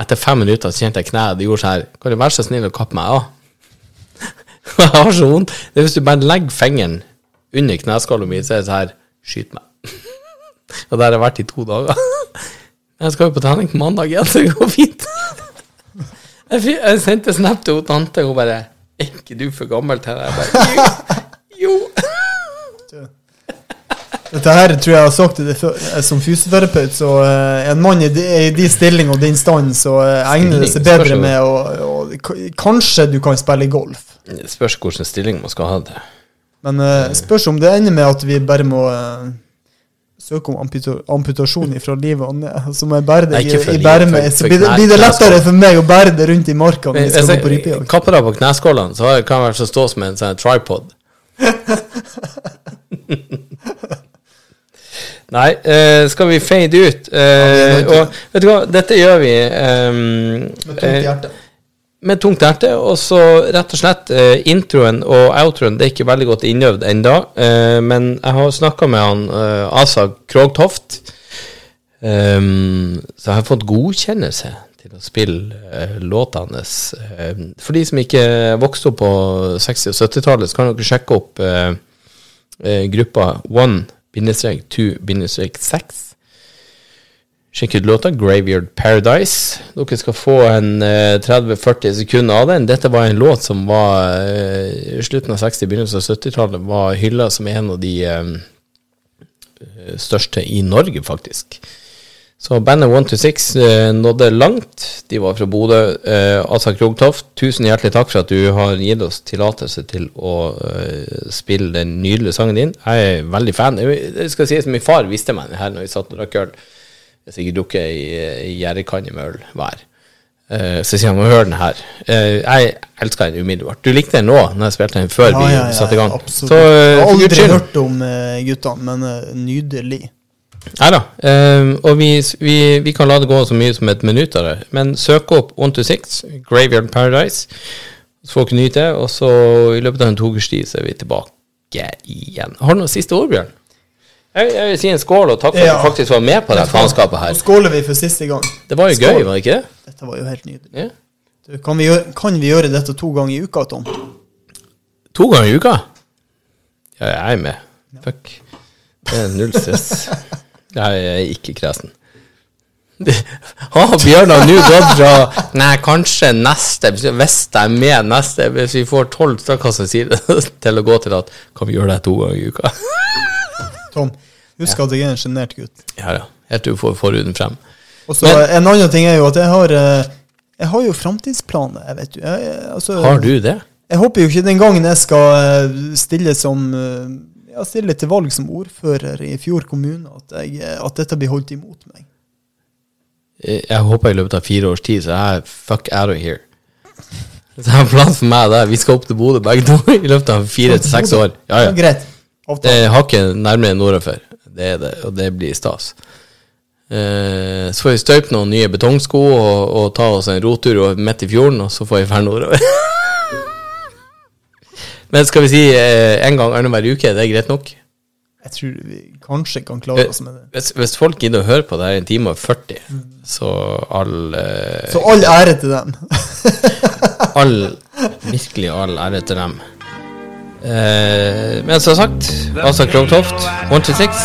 Etter fem minutter kjente jeg kneet. Det gjorde sånn. Kan du være så snill å kappe meg av? Jeg har så vondt. Det er hvis du bare legger fingeren under kneskåla mi, så er det sånn Skyt meg. Og der har jeg vært i to dager. Jeg skal jo på trening på mandag igjen, så det går fint. Jeg, sendte snap til tante, og hun bare Er ikke du for gammel til det? Jeg bare Jo. jo. Dette her tror jeg har sagt deg før. Eh, Som fysioterapeut, så eh, en mann i de, i de stilling og din stand, så eh, egner det seg bedre med å, Kanskje du kan spille golf. Det spørs hvilken stilling man skal ha det. Men uh, spørs om det ender med at vi bare må søke om amputa amputasjon fra livet og ned. Så må jeg bære fra i, i livet, Så blir det, blir det lettere for meg å bære det rundt i marka når vi Hvis jeg, gå på rypejakt. kapper deg på kneskålene, så kan jeg vel stå som en sånn tripod. Nei, uh, skal vi fade ut? Uh, til og vet du hva, dette gjør vi um, Med tungt eh, hjerte. med tungt hjerte. Og så rett og slett introen og outroen det er ikke veldig godt innøvd ennå. Men jeg har snakka med han Asa Krogtoft. Um, så jeg har fått godkjennelse til å spille uh, låtene hans. Uh, for de som ikke vokste opp på 60- og 70-tallet, så kan dere sjekke opp eh, eh, gruppa 1-2-6. Sjekk ut låta 'Graveyard Paradise'. Dere skal få en eh, 30-40 sekunder av den. Dette var en låt som var eh, slutten av 60-, begynnelsen av 70-tallet var hylla som en av de eh, største i Norge, faktisk. Så bandet One to Six eh, nådde langt. De var fra Bodø. Eh, Asa Krogtoft, tusen hjertelig takk for at du har gitt oss tillatelse til å eh, spille den nydelige sangen din. Jeg er veldig fan. Jeg skal si at Min far visste meg her når vi satt og drakk øl. Jeg sikkert drukket ei gjerdekanne med øl hver. Eh, så sier han må høre den her. Eh, jeg elsker den umiddelbart. Du likte den nå, når jeg spilte den før vi satte i gang. absolutt. Så eh, jeg har aldri hørt om uh, guttene, men eh, nydelig. Nei da. ehm, og vi, vi, vi kan la det gå så mye som et minutt av det. Men søk opp One to Six, Graveyard Paradise. Så får dere nyte det. Og så i løpet av en tokers tid så er vi tilbake igjen. Har du noen siste ord, Bjørn? Jeg, jeg vil si en skål, og takk for at du faktisk var med på det faenskapet Nå her. skåler vi for siste gang. Det var jo Skål. gøy, var det ikke det? Dette var jo helt nydelig. Ja. Du, Kan vi, gjøre, kan vi gjøre dette to ganger i uka, Tom? To ganger i uka? Ja, jeg er med. Fuck. Det er null stress. Jeg er ikke kresen. Har Bjørnar nå gått fra Nei, kanskje neste Hvis jeg er med neste Hvis vi får tolv stykker som sier det, til å gå til at Kan vi gjøre det to ganger i uka? Tom, husk at jeg er en sjenert gutt. Ja, ja. Helt til du får forhuden frem. Og så En annen ting er jo at jeg har eh, Jeg har jo framtidsplaner, jeg vet du. Jeg, jeg- altså, Har du det? Jeg håper jo ikke den gangen jeg skal eh, stille som eh, stiller stille til valg som ordfører i Fjord kommune, at, jeg, at dette blir holdt imot meg. Jeg håper i løpet av fire års tid, så er jeg fuck out of here. Så jeg har en plan for meg der. Vi skal opp til Bodø begge to i løpet av fire til seks år. Ja, ja. Greit. Det er hakket nærmere nordafor. Det er det, og det blir stas. Eh, så får vi støype noen nye betongsko og, og ta oss en rotur midt i fjorden, og så får vi dra nordover. Men skal vi si eh, en gang annenhver uke, det er greit nok? Jeg tror vi kanskje kan klare oss med det. Hvis, hvis folk gidder å høre på det her i en time og 40, så all eh, Så all ære til dem. all Virkelig all ære til dem. Eh, men som sagt, Asa Krogtoft, 126,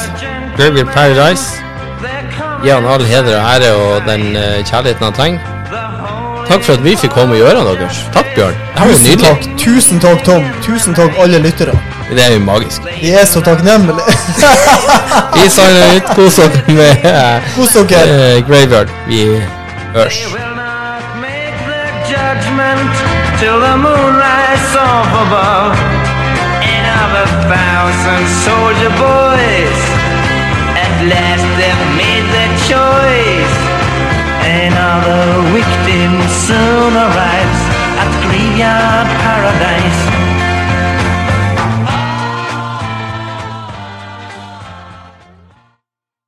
Graveyard Paradise. Gi han all heder og ære og den eh, kjærligheten han trenger. Takk for at vi fikk komme i ørene deres. Takk, Bjørn. Det var Tusen nydelig. takk, tusen takk, Tom. Tusen takk, alle lyttere. Det er jo magisk. Vi er så takknemlige. Vi signer ut. Kos dere med Kos dere. Uh, Graveyard. Vi hørs. We will not the judgment till the moonlights off above. And of a thousand soldier boys, at last they've made their choice. Another victim soon arrives at graveyard paradise.